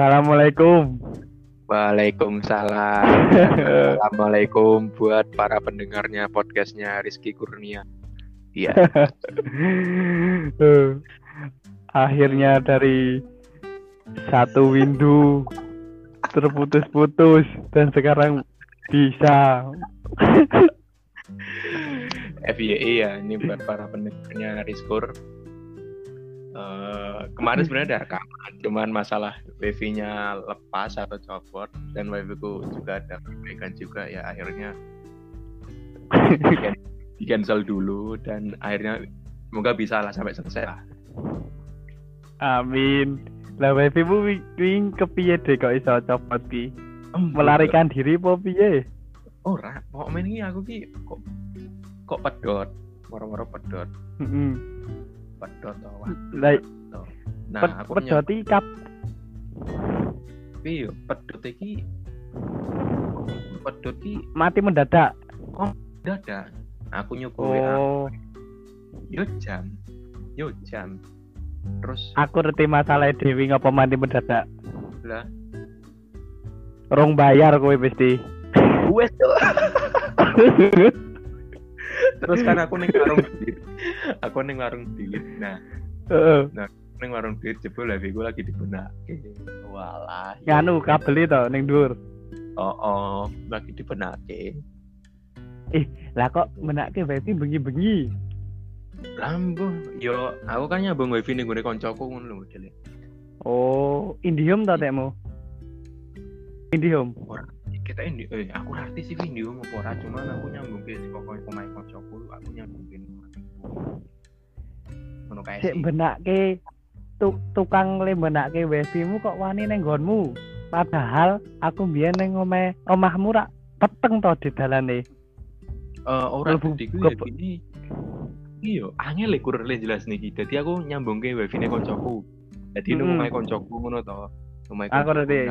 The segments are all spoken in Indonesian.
Assalamualaikum. Waalaikumsalam. Assalamualaikum buat para pendengarnya podcastnya Rizky Kurnia. Iya. Akhirnya dari satu windu terputus-putus dan sekarang bisa. FYI ya, ini buat para pendengarnya Rizkur. Eh, kemarin sebenarnya ada rekaman, cuman masalah wifi-nya lepas atau copot dan wifi-ku juga ada perbaikan juga ya akhirnya di- cancel dulu dan akhirnya semoga bisa lah sampai selesai lah. Amin. Lah wifi mu wi- wing kepiye deh kok iso copot ki? Melarikan diri apa piye? ora mau main ini aku ki kok kok pedot moro-moro pedot Heeh. Pedot wah. Lah nah ped- aku pedoti kap nyoba yo pedot iki pedot ki mati mendadak. dadak aku nyoba WA Oh, yo jam. Yo jam. Terus aku ngerti masalah Dewi ngapa mati mendadak. lah. Rong bayar kowe mesti. wes tuh terus kan aku ning warung duit aku ning warung duit nah Heeh. ning warung duit jebul lah gue lagi dibenak walah yo. Nganu kabel itu ning dhuwur. oh oh lagi dibenake Lah kok menake wifi bengi-bengi. Lambo, yo aku kan nyambung wifi ning gone koncoku ngono lho modele. Oh, Indihome ta tekmu? Indihome. Kita ini eh aku ngerti sih video mau ora cuman aku nyambung ke pokoknya pemain koncoku aku nyambung ke ngono kae Sik benake tu, tukang le benake wifi mu kok wani ning nggonmu. Padahal aku mbiyen ning omah omahmu rak peteng to di dalane. Eh ora dadi ya gini. Iya, angel lek kurang jelas niki. Dadi aku nyambung ke wifi ne koncoku. Jadi nang Mm-mm. omahe koncoku ngono to. Omahe Aku ngerti.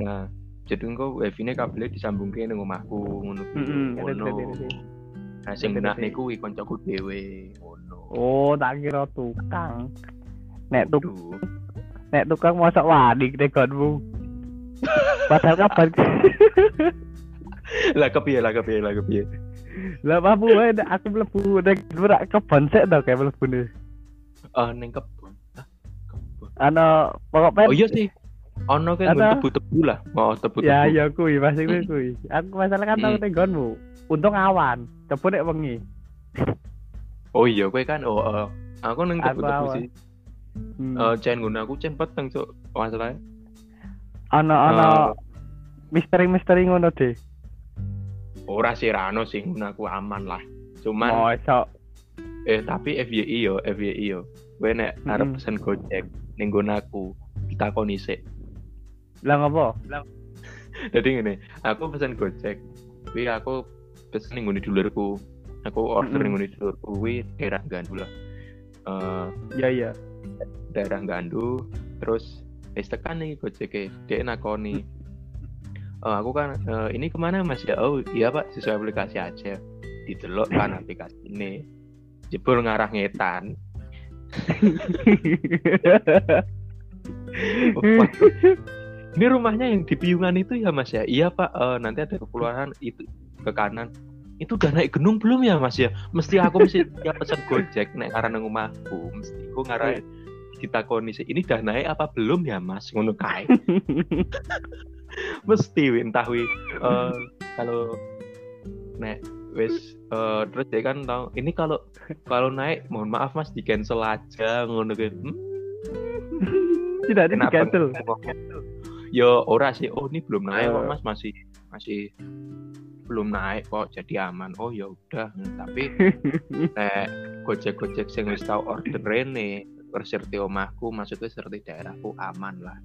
nah. Jadi engko wifi ne kabelnya disambungke nang omahku ngono. kuwi. Ngono. Nah, sing niku kuwi koncoku dhewe ngono. Oh, tak kira tukang. Nek tuk nek tukang mosok wani ning nggonmu. Padahal kabar lah kepiye lah kepiye lah kepiye lah apa wae nek aku mlebu ning ora kebon sik to kayak mlebune. ah ning kebon Ana pokoknya oh iya sih ono kan tebu-tebu lah mau tebu-tebu Ya ya kuwi masih kuwi kuwi. Aku masalah kan tau Hmm. ning nggonmu. Untung awan, coba nek wengi. oh iya kowe kan oh eh, aku Aku tebu-tebu sih Hmm. eh cen guna aku cen peteng cuk masalahnya Ana ana misteri-misteri ngono deh. ora sih rano sih guna aku aman lah cuman Mosok eh tapi FYI yo FYI yo kowe nek arep Mm-mm. pesen Gojek ning aku ditakoni lah ngopo? jadi ngene aku pesen gojek kuwi aku pesen ning dulurku aku order Mm-mm. ning ngene dulurku kuwi daerah Gandu lah Eh, Ya ya. daerah Gandu terus wis tekan nih gojek dia nakoni Eh, aku kan eh, ini ke mana mas ya oh iya pak sesuai aplikasi aja didelok kan aplikasi ini jebul ngarah ngetan Oh. Ini rumahnya yang di Piungan itu ya mas ya? Iya pak. Eh, nanti ada keluaran itu ke kanan. Itu udah naik gunung belum ya mas ya? Mesti aku mesti tiap pesan gojek naik karena nang omahku mesti aku ngarah ditakoni sih ini udah naik apa belum ya mas? Ngono kae. Mesti wi, entah wi Eh, kalau nek wis eh, terus dia kan tahu ini kalau kalau naik mohon maaf mas di cancel aja ngono hmm, Tidak di cancel. Yo ora sih. Oh ini belum naik kok Oh. mas masih masih belum naik kok jadi aman. Oh ya udah. Tapi nek gojek gojek sing wis tau order rene serti omahku maksudnya serti daerahku aman lah.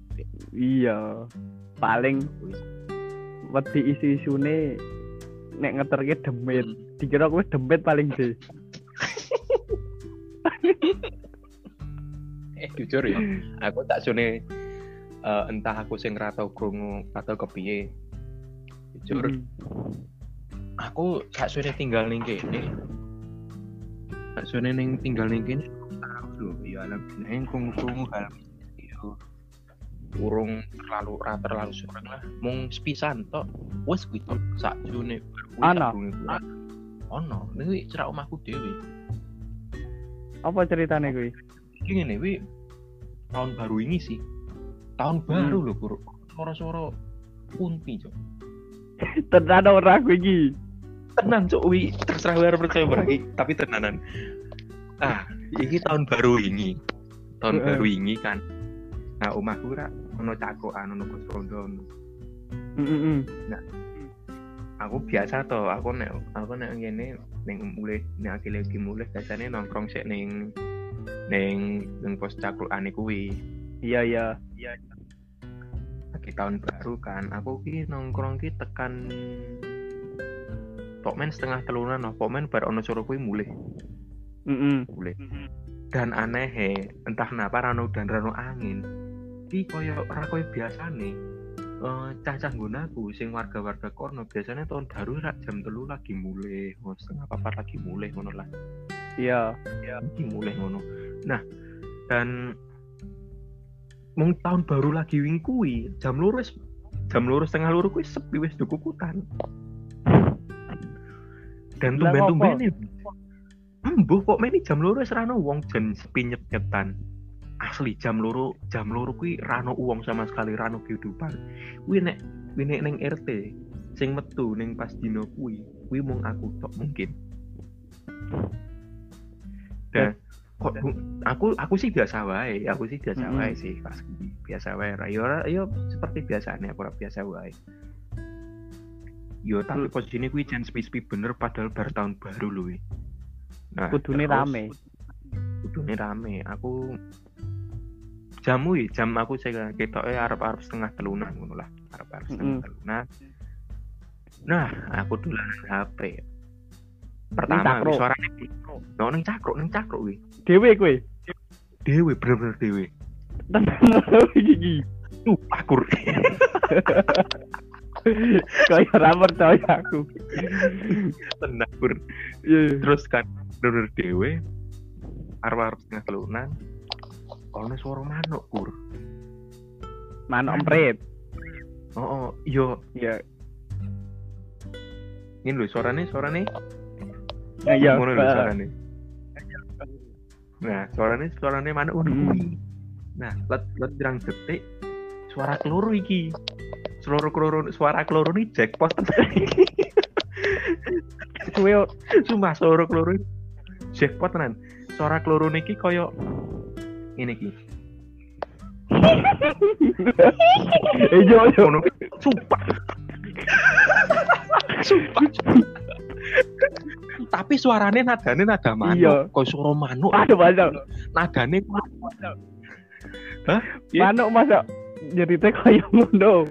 Iya. Paling wedi isu-isune nek ngeterke demit. Hmm. Dikira kowe demit paling sih. Eh jujur ya, aku tak sune eh, entah aku sing ra tau krungu atau kepiye. Jujur, Hmm. aku gak suwe tinggal ning kene. Gak suwe ning tinggal ning kene lho ya alam neng krungu-krungu hal yo. urung terlalu ra terlalu sering lah mung sepisan tok wis kuwi tok sak june Ana? ono ini cerak omahku dhewe Apa ceritanya kuwi? iki ngene tahun baru ini sih tahun baru lho kur suara-suara kunti cok. Tenan ora kuwi iki. tenan cok. Wi terserah gue percaya berarti tapi tenanan. Ah ini tahun baru ini tahun Heeh. baru ini kan. Nah omahku ra ono cakrokan ono bos rondo. Heeh. aku biasa toh aku nek aku nek ngene ning mulai nek akhir lagi mulai biasanya nongkrong sik ning ning ning pos cakrokan kuwi Iya iya. lagi tahun baru kan. Aku ki nongkrong ki tekan pokmen setengah telunan no pokmen bar ono suara kuwi mulai Heeh. mulai dan aneh entah kenapa rano dan rano angin ki koyo ora koyo biasane eh cacah gunaku sing warga-warga kono. Biasanya tahun baru rak jam telu lagi mulai oh, setengah papat lagi mulai ngono lah. Iya. lagi mulai ngono. Nah dan mung tahun baru lagi wing kuwi jam lurus jam lurus setengah lurus kuwi sepi wis dukukutan dan tumben-tumben Embuh kok ini jam wis rano wong jen sepi nyet-nyetan. Asli jam loro jam loro kuwi rano uang sama sekali rano kehidupan. Kuwi nek kuwi nek ning RT sing metu ning pas dino kuwi, kuwi mung aku tok mungkin. Dan kok aku aku sih biasa wae, aku sih biasa Mm-mm. wae sih pas biasa wae. Yo yo seperti biasanya aku biasa wae. Yo tapi Hmm. posisinya kuwi jan sepi-sepi bener padahal bar tahun baru lho. wi. Nah, Kudune rame. kudune rame aku jam wi jam aku saya ketoke arep-arep setengah telunan ngono lah arep-arep setengah Mm-mm. telunan nah aku dolanan HP pertama cakro. wi, suarane no ning cakro ning cakro wi Dewe kowe. dewe bener-bener dewe Tenan iki. tuh akur Kayak ora percaya aku. tenang kur Iya. terus kan bener-bener dewe arep-arep setengah telunan ono suara manuk kur Manuk emprit. oh, oh yo Iya. ini lho suarane suarane Nah, Iya. ngono lho suarane. Nah, suarane suarane mana ngono Hmm. Nah, let let pirang detik suara keloro iki. Suara keloro suara keloro ini jackpot tenan. Kowe Sumpah suara ini jackpot tenan. Suara keloro niki koyo ini iki. Eh yo. Ngono sumpah. sumpah. Tapi suarane nadane nada manuk. Iya. Kok suara manuk. Aduh manuk. Nadane Manuk masa nyerite kaya ngono.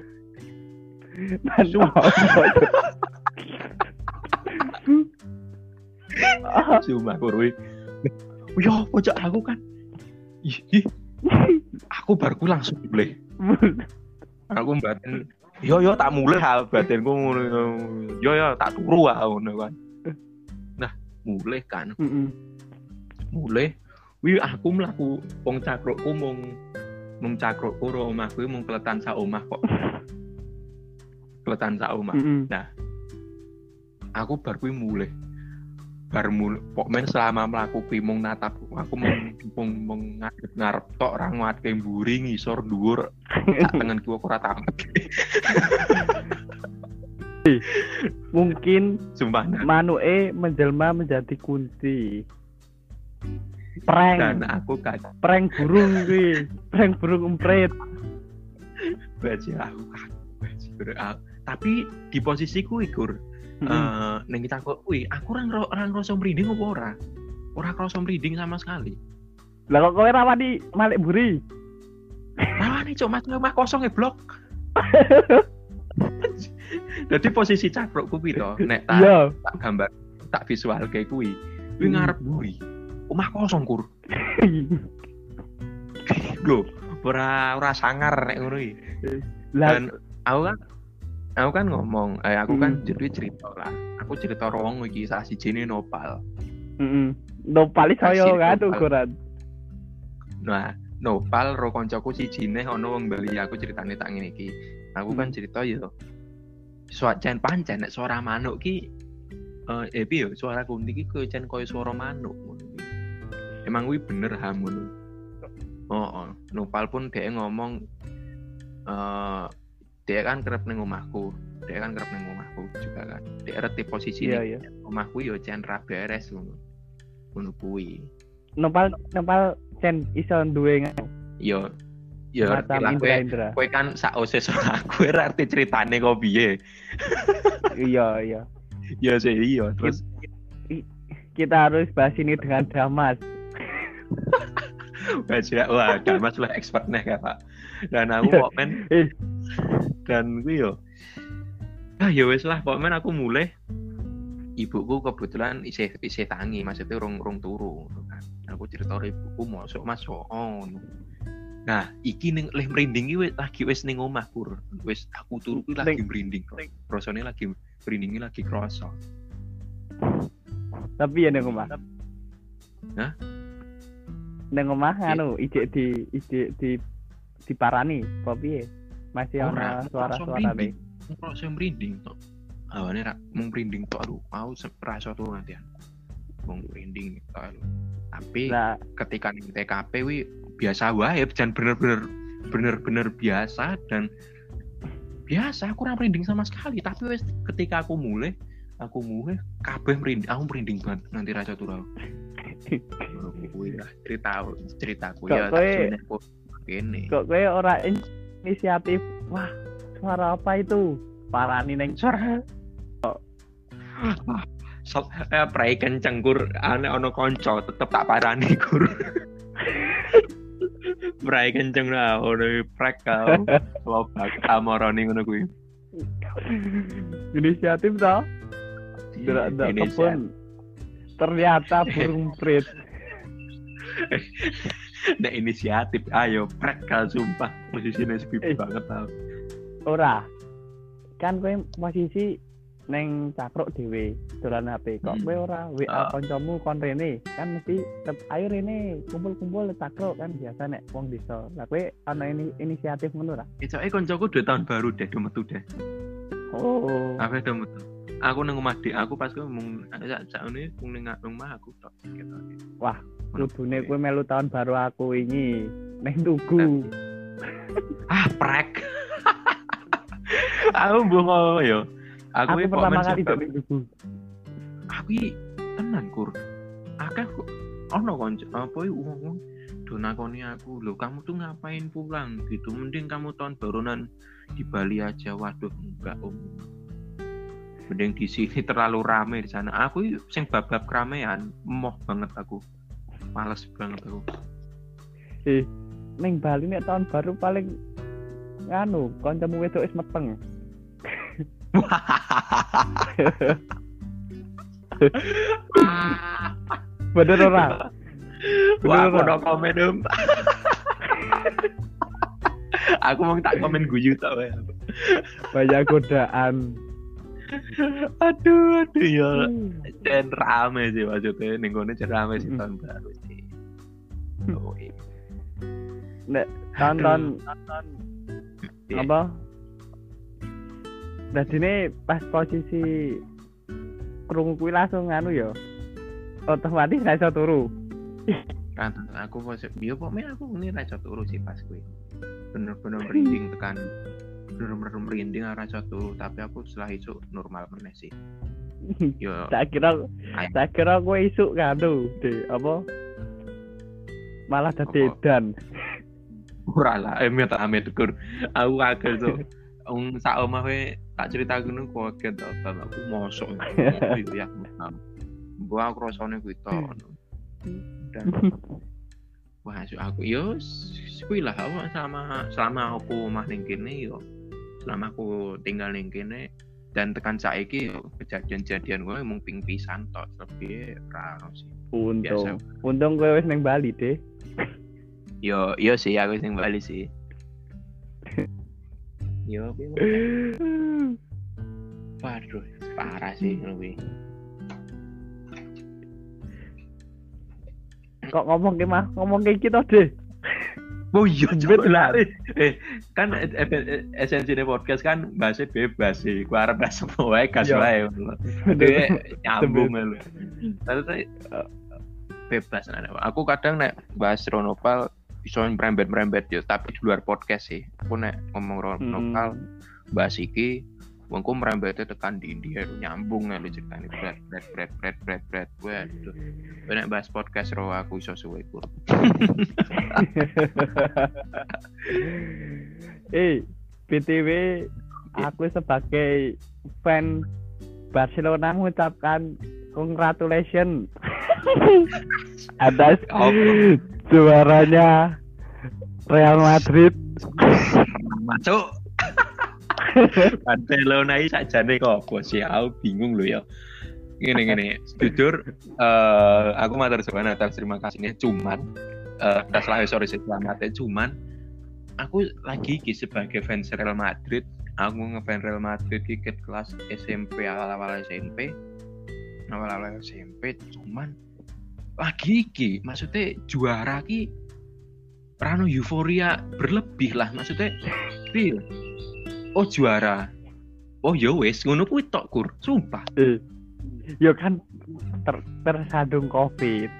Manuk. Ah, Sumpah kurwi. Yo, pojok aku kan. Ih. Aku baru langsung mulai. Aku batin. Yo yo tak mulai hal batinku ngono. Yo yo tak turu ah ngono kan. Nah, mulai kan. Mm-mm. Mulai. Wi aku mlaku wong cakrukku mung mung cakrukku ro omahku mung keletan sak omah kok. Keletan sak omah. Mm-mm. aku bar kuwi mulih bar mulih pokmen selama mlaku kuwi mung natap aku mung mung mung ngadep ngarep tok ora nguatke mburi ngisor dhuwur tengen kiwa ora tamat Mungkin sumpah manuke menjelma menjadi kunci. Prank, dan aku kan prank burung kuwi. Prank burung emprit. baca aku kan baca tapi di posisiku ikur eh ning kita kok kuwi aku ora ngro- ora ngrasa merinding apa ora ora krasa merinding sama sekali Lah kok kowe rawani malik buri? Rawane cok mas rumah kosong ya blok jadi posisi cakruk kuwi to nek tak Iya. tak gambar tak visual kayak kuwi kuwi Hmm. ngarep buri omah kosong kur lho ora ora sangar nek ngono iki dan aku kan aku kan ngomong eh aku kan Hmm. jadi cerita lah aku cerita wong iki salah sijine nopal heeh. No paling saya Kasih kan nopal. ukuran. nah Nopal ro koncoku sijine ono wong Bali aku ceritane tak ngene iki. Aku kan Hmm. cerita yo. Suacan pancen nek suara manuk ki eh eh piye yo suara kunti ki koyo jan koyo suara manuk. Emang kuwi bener ham ngono. Oh, oh. Nopal pun dia ngomong eh dia kan kerep ning omahku. Dia kan kerep ning omahku juga kan. Dia reti posisi Iya, ning iya. omahku yo jan ra beres ngono. Ngono kuwi. Nopal Nopal Cen iso duwe Yo yo macam lah kowe kan aku ora arti ceritane kok piye. Iya, iya. Ya sih iya terus Kita harus bahas ini dengan Damas. baca wah dan mas lah expert nih ya pak dan aku Iya. kok men Eh. dan gue yo ah ya wes lah pokoknya aku mulai ibuku kebetulan isih isih tangi maksudnya rong rong turu gitu kan aku cerita ibuku masuk masuk oh nah iki ning leh merinding iki lagi wis ning omah kur wis aku turu kuwi lagi Ning- merinding rasane lagi merinding lagi kroso Tapi ya neng omah. Hah? Neng omah anu ijek di ijek di diparani apa piye? Masih ana suara-suara merinding. nih. kroso merinding tok awane ra mung merinding tok aku se- rasa turu nanti mung merinding tok lho. tapi ketika ning TKP wi biasa wae dan bener-bener bener-bener biasa dan biasa. Aku ora merinding sama sekali. Tapi wes ketika aku mulai aku mulai kabeh merinding. Aku merinding banget nanti kuwi lah cerita ceritaku ya sunek kok kene. kok kowe ora in- inisiatif. Wah, suara apa itu? Parani neng suara. So, eh, prai kenceng kur ane ono konco tetep tak parani kur prai kenceng lah ono prek kau lo bak amoroni ngono kuwi inisiatif toh. Tidak ada Ini kebun. Ternyata burung prit. nek inisiatif ayo prek kau sumpah posisinya sepi Eh. banget tau Ora. Kan kowe posisi neng cakruk dhewe dolan HP. Kok Hmm. kowe ora WA Ah. kancamu kon rene. Kan mesti ayo rene kumpul-kumpul cakruk kan biasa nek wong desa. Lah kowe ana ini inisiatif ngono itu eh koncoku dua tahun baru deh udah metu deh Oh. apa udah metu aku nang omah dik aku pas aku mung sak sak ini mung ning rumah aku tok Wah, kuwi. kowe melu tahun baru aku ini neng tugu. ah prek aku bungo yo aku, Aku iki pertama kali ning tugu. aku iki tenan kur. Kok ono konco apa iki wong do nakoni aku. Lho kamu tuh ngapain pulang gitu? Mending kamu tahun barunan di Bali aja. Waduh enggak om. Mending di sini terlalu rame di sana. Aku sing bab-bab keramaian moh banget aku. Males banget aku. Eh, neng Bali nek tahun baru paling nganu, kancamu wedok wis meteng. Bener ora? Wah, Bener aku ora? no komen om. aku mau tak komen guyu tak wae. Banyak godaan. Aduh, aduh ya. Hmm. Dan rame sih maksudnya, jan rame sih Hmm. tahun baru sih. Oh, iya. Tahun-tahun apa? Nah, ini pas posisi krungu kuwi langsung nganu ya. Otomatis ra iso turu. kan aku posisi dia pokoknya aku ini rasa turu sih pas gue bener-bener merinding tekan bener-bener merinding rasa turu tapi aku setelah itu normal meneh sih yo tak kira tak kira kowe isuk nganu, De, apa? Malah dadi edan. ora lah eh minta amit kur aku kaget tuh Wong sak omah we tak cerita ngono kaget tau Bang. aku mosok. Iya ya mbok aku rasane kuwi to. Dan wah aku yo kuwi lah aku sama selama aku omah ning kene yo. Selama aku tinggal ning kene dan tekan saiki yo kejadian-kejadian gue mung ping pisan tok lebih raro sih. Untung. Untung kowe wis ning Bali, De. yo yo sih aku sing bali sih yo waduh parah sih lebih Kok ngomong ke mah, ngomong ke kita, De. Oh iya, Jebet lah. Eh, kan esensi podcast kan bahasa bebas sih. Gua harap bahasa semua wae gas Iya. wae. Dia nyambung lho. Tapi eh, bebas nah, Aku kadang nek bahas Ronopal bisa merembet-merembet ya, tapi di luar podcast sih. Aku nek ngomong Ronopal bahas iki Wongku merembetnya tekan di India nyambung nih lu ceritanya. Bread bread bread bread bread bread waduh. Banyak bahas podcast ro aku iso suwe ku eh BTW aku sebagai fan Barcelona mengucapkan congratulations atas juaranya Real Madrid. Masuk. Barcelona ini sakjane kok bos ya aku bingung loh ya. Gini gini. Jujur eh aku matur suwun atas terima kasihnya. Cuman eh atas lah sorry sih selamat ya cuman aku lagi ki sebagai fans Real Madrid. Aku ngefans Real Madrid ket kelas SMP awal-awal SMP awal-awal SMP cuman lagi ki maksudnya juara ki rano euforia berlebih lah maksudnya real oh juara oh ya wes ngono kuwi tok kur sumpah eh yo kan ter tersandung covid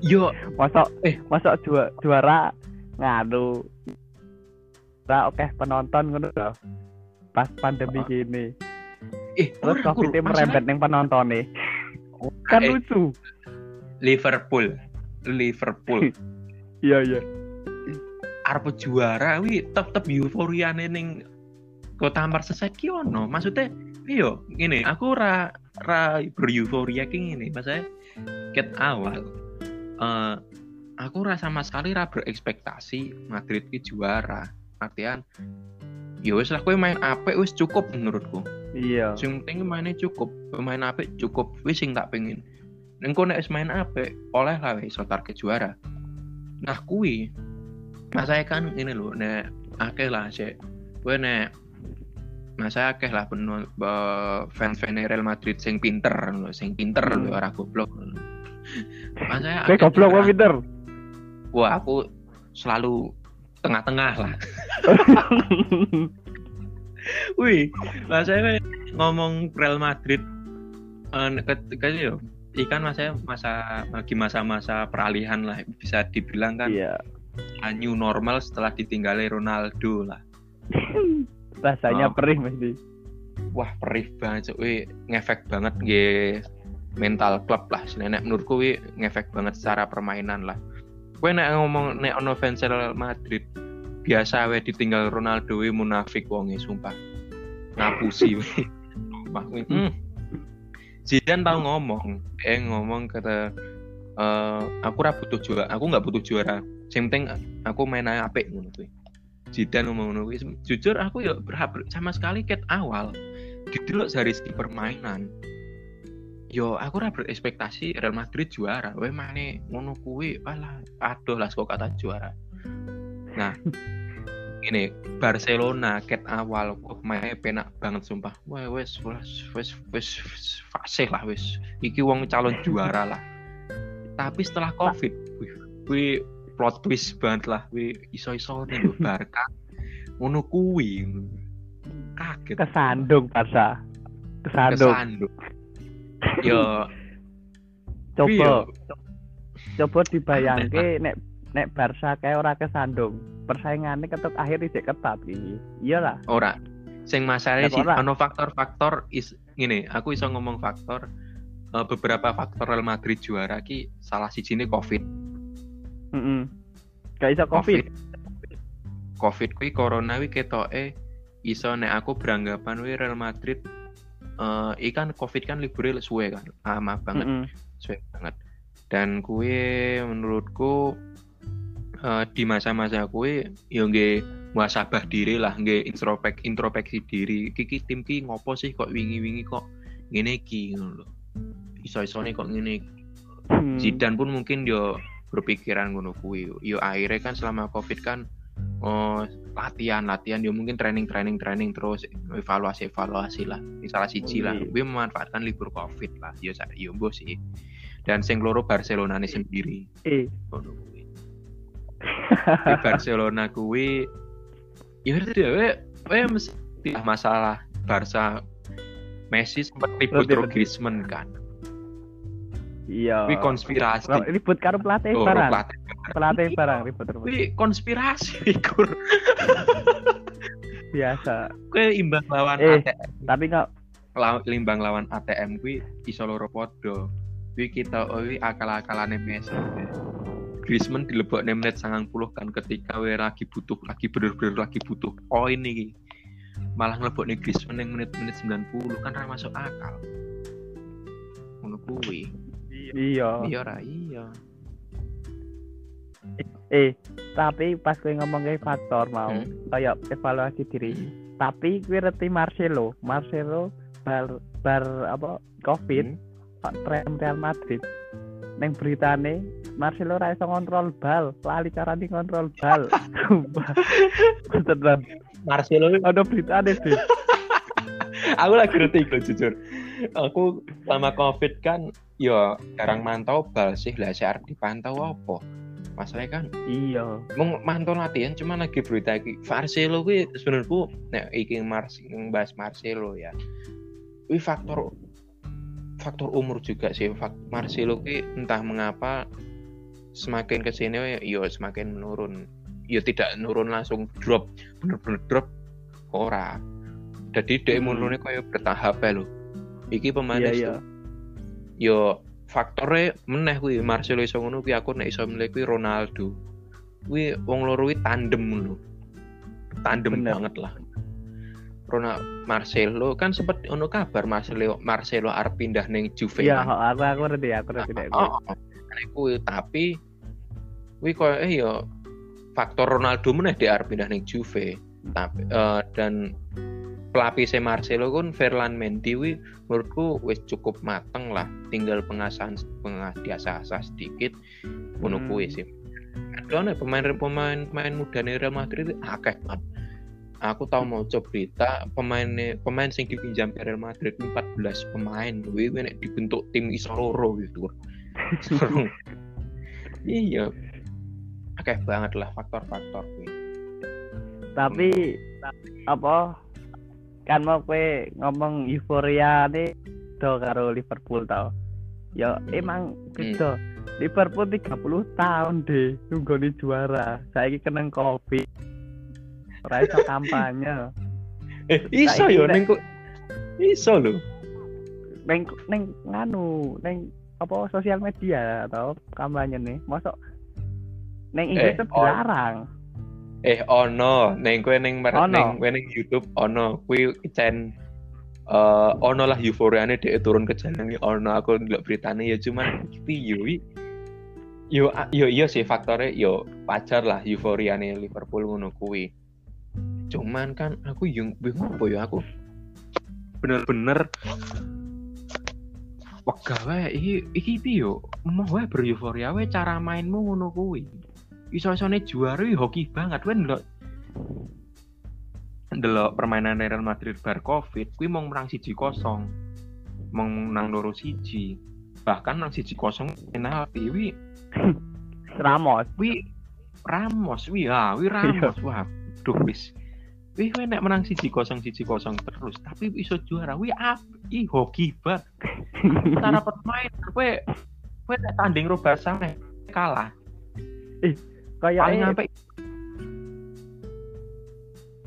yo masuk Eh. masuk juara juara nganu Nah, oke penonton ngono lho. Pas pandemi Oh. gini. eh Terus covid merembet ning penonton nih. Kan Eh. lucu. Liverpool. Liverpool. Iya iya. arep juara wi tetep euforia ning kota Merseyside ki ono. Maksudnya iya gini aku ra ra bereuforia ki ngene. Maksudnya ket awal eh aku ra sama sekali ra berekspektasi Madrid ki juara. Artian ya wis lah kowe main apik wis cukup menurutku. Iya. sing penting mainnya cukup pemain apik cukup wis sing tak pengen engko nek wis main apik oleh lah iso target juara. Nah kuwi. Masa kan ini lho nek akeh lah sih kowe nek masa akeh lah penuh fans fans Real Madrid sing pinter lho sing pinter Hmm. lho ora goblok. Masa Kowe goblok apa pinter? wah aku selalu tengah-tengah lah. Wih, saya ngomong Real Madrid eh, ketika yo ikan masa masa lagi masa-masa peralihan lah bisa dibilang kan Iya. a new normal setelah ditinggali Ronaldo lah. Rasanya Oh. perih mesti. Wah, perih banget, wih ngefek banget nge mental klub lah. Nenek menurutku ngefek banget secara permainan lah. Gue nek ngomong nek ono fans Real Madrid biasa we ditinggal Ronaldo we munafik wonge sumpah. Ngapusi we. Sumpah we. Hmm. Zidane tahu ngomong, eh ngomong kata eh aku ra butuh juara, aku nggak butuh juara. Yang penting aku main apik ngono kuwi. Zidane ngomong ngono. Jujur aku ya berhak sama sekali ket awal didelok dari segi permainan. Yo aku ora berekspektasi Real Madrid juara. Weh mane ngono kuwi alah aduh lah kok kata juara. Nah, ini Barcelona ket awal kok mainnya penak banget sumpah. Wah wes wes wes wes wes fasih lah wes. Iki wong calon juara lah. Tapi setelah Covid, wih, plot twist banget lah. Wih iso-iso nih lho Barca ngono kuwi. Kaget. Kesandung Barca. Kesandung. Kesandung. Yo, Coba iya. coba dibayangke nek nek Barca kayak ora kesandung. Persaingannya ketuk akhir isih ketat iki. Iyalah. ora. Sing masalahnya sih ora. ono faktor-faktor is gini, aku iso ngomong faktor eh, beberapa faktor Real Madrid juara ki salah siji ini Covid. Heeh. Gak iso Covid. Covid kuwi corona kuwi ketoke iso nek aku beranggapan kuwi Real Madrid eh ikan Covid kan liburnya suwe kan. Lama banget, Heeh. suwe banget. Dan kuwi menurutku eh, di masa-masa kuwi yo nggih muasabah diri lah, nggih introspek introspeksi diri. Kiki tim ki ngopo sih kok wingi-wingi kok ngene iki ngono lho. Iso-isone kok ngene. Hmm. Zidane pun mungkin yo berpikiran ngono kuwi. Yo akhirnya kan selama Covid kan oh latihan latihan yo mungkin training training training terus evaluasi evaluasi lah salah siji lah gue memanfaatkan libur covid lah yo yo sih dan sing loro Barcelona nih sendiri Eh, kuwi. Di Barcelona kuwi ya ngerti ya we, we mesti masalah Barca. Messi sempat ribut karo. Griezmann kan. Iya. Kuwi konspirasi. Ribut karo pelatih Oh, barang. pelatih. pelatih barang ribut ribut. Kuwi konspirasi kur biasa. Kuwi imbang lawan Eh. ATM tapi nggak law- limbang lawan ATM kuwi iso loro padha. Kuwi kita kuwi akal-akalane Messi Griezmann dilebokne menit 90 kan ketika we lagi butuh lagi bener-bener lagi butuh poin iki. Malah ngelebokne Griezmann yang menit-menit 90 kan ra masuk akal. Ngono kuwi. Iya. Iya. Ra iya. Eh tapi pas gue ngomong kayak faktor mau Hmm. kayak evaluasi diri. Tapi gue ngerti Marcelo. Marcelo bar bar apa covid Hmm. Pak tren Real Madrid. Neng beritane Marcelo ra iso ngontrol bal lali carane ngontrol bal. Sumpah. beneran Marcelo ada beritane sih aku lagi ngerti iku jujur. Aku selama covid kan yo jarang mantau bal sih. Lah sih arep dipantau apa? Masalahnya kan? Iya. Mau mantau latihan cuma lagi berita iki. Marcelo kuwi sebenarnya nek iki Mars bahas Marcelo ya. Kuwi faktor faktor umur juga sih. Marcelo kuwi entah mengapa semakin ke sini yo semakin menurun. Yo tidak menurun langsung drop bener-bener drop ora? Jadi dia Hmm. menurunnya kayak bertahap ya lo iki pemain iya es iya. tuh, yo faktornya meneh kuwi. Marcelo iso ngono kuwi aku nek iso milih kuwi Ronaldo. Kuwi wong loro kuwi tandem lho. Tandem Bener. banget lah. Ronaldo Marcelo kan sempet ono kabar Marcelo Marcelo arep pindah ning Juve iya aku aku ngerti aku ngerti. Oh, oh. Nek kuwi tapi kuwi koyo eh yo faktor Ronaldo meneh arep pindah ning Juve. Tapi eh, dan pelapisnya Marcelo kan Ferland Mendy kuwi menurutku wis cukup mateng lah. Tinggal pengasahan pengas diasah-asah sedikit ngono Hmm. kuwi sih. Ada pemain-pemain pemain muda nih Real Madrid akeh banget. Aku tahu mau coba berita pemain pemain sing dipinjam Real Madrid 14 pemain kuwi nek dibentuk tim iso loro gitu. Iya. Akeh banget lah faktor-faktor kuwi. tapi apa kan mau kue ngomong euforia nih do karo Liverpool tau ya emang beda Liverpool 30 tahun deh nunggu di juara saya kena covid ora iso kampanye Eh, iso yo kok iso lho. neng neng nganu neng apa sosial media atau kampanye nih. Masuk neng Eh, Inggris tuh on- dilarang Eh ono, ning kowe ning mer- Ono. ning kowe ning YouTube ono. Kuwi cen eh ono lah euforiane dhek turun ke jalan iki ono. Aku ndelok beritane ya cuman piye wi yo a- yo iya sih faktornya yo wajar lah euforiane Liverpool ngono kuwi. Cuman kan aku yang bingung apa ya aku? Bener-bener wegah wae iki iki piye mau wae bereuforiya wae cara mainmu ngono kuwi. Iso-isone juara hoki banget kan ndelok. Ndelok permainan Real Madrid bar Covid kuwi mau menang siji kosong. Mau menang loro siji. Bahkan menang siji kosong penalti wi Ramos. wi Ramos wi ah wi Ramos. Wah duh wis wi wi nek menang siji kosong siji kosong terus tapi iso juara. Wi ap ih hoki banget. Cara pemain kowe kowe nek tanding ro Barca nek kalah. Paling kayak sampai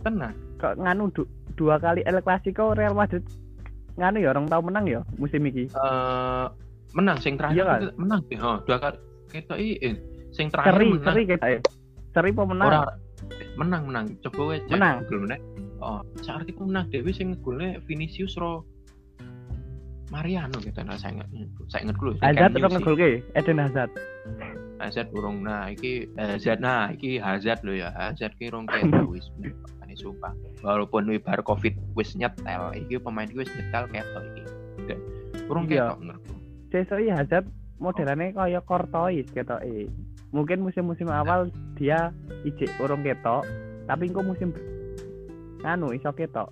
tenang. Kok nganu du- dua kali El Clasico Real Madrid nganu ya orang tahu menang ya musim ini eh menang sing terakhir Iya kan? menang sih oh, dua kali. Kita eh, sing terakhir seri menang. seri kayak eh. seri pemenang Ora, menang menang. Coba cek Menang. Google meneh. Oh saat itu menang Dewi sing golnya Vinicius ro Mariano gitu. Nah saya ingat saya ingat dulu Hazard sih. ngegol ke Eden Hazard. Hazard urung. Nah iki Hazard nah iki Hazard lo ya. Hazard ki rong ketok wis ini sumpah. Walaupun wi bar covid wis nyetel iki pemain wis nyetel ketok iki. Dan urung Iya. ketok menurutku. Sesoi Hazard modelannya kayak Courtois gitu eh mungkin musim-musim awal dia ijek urung ketok tapi engko musim nganu iso ketok.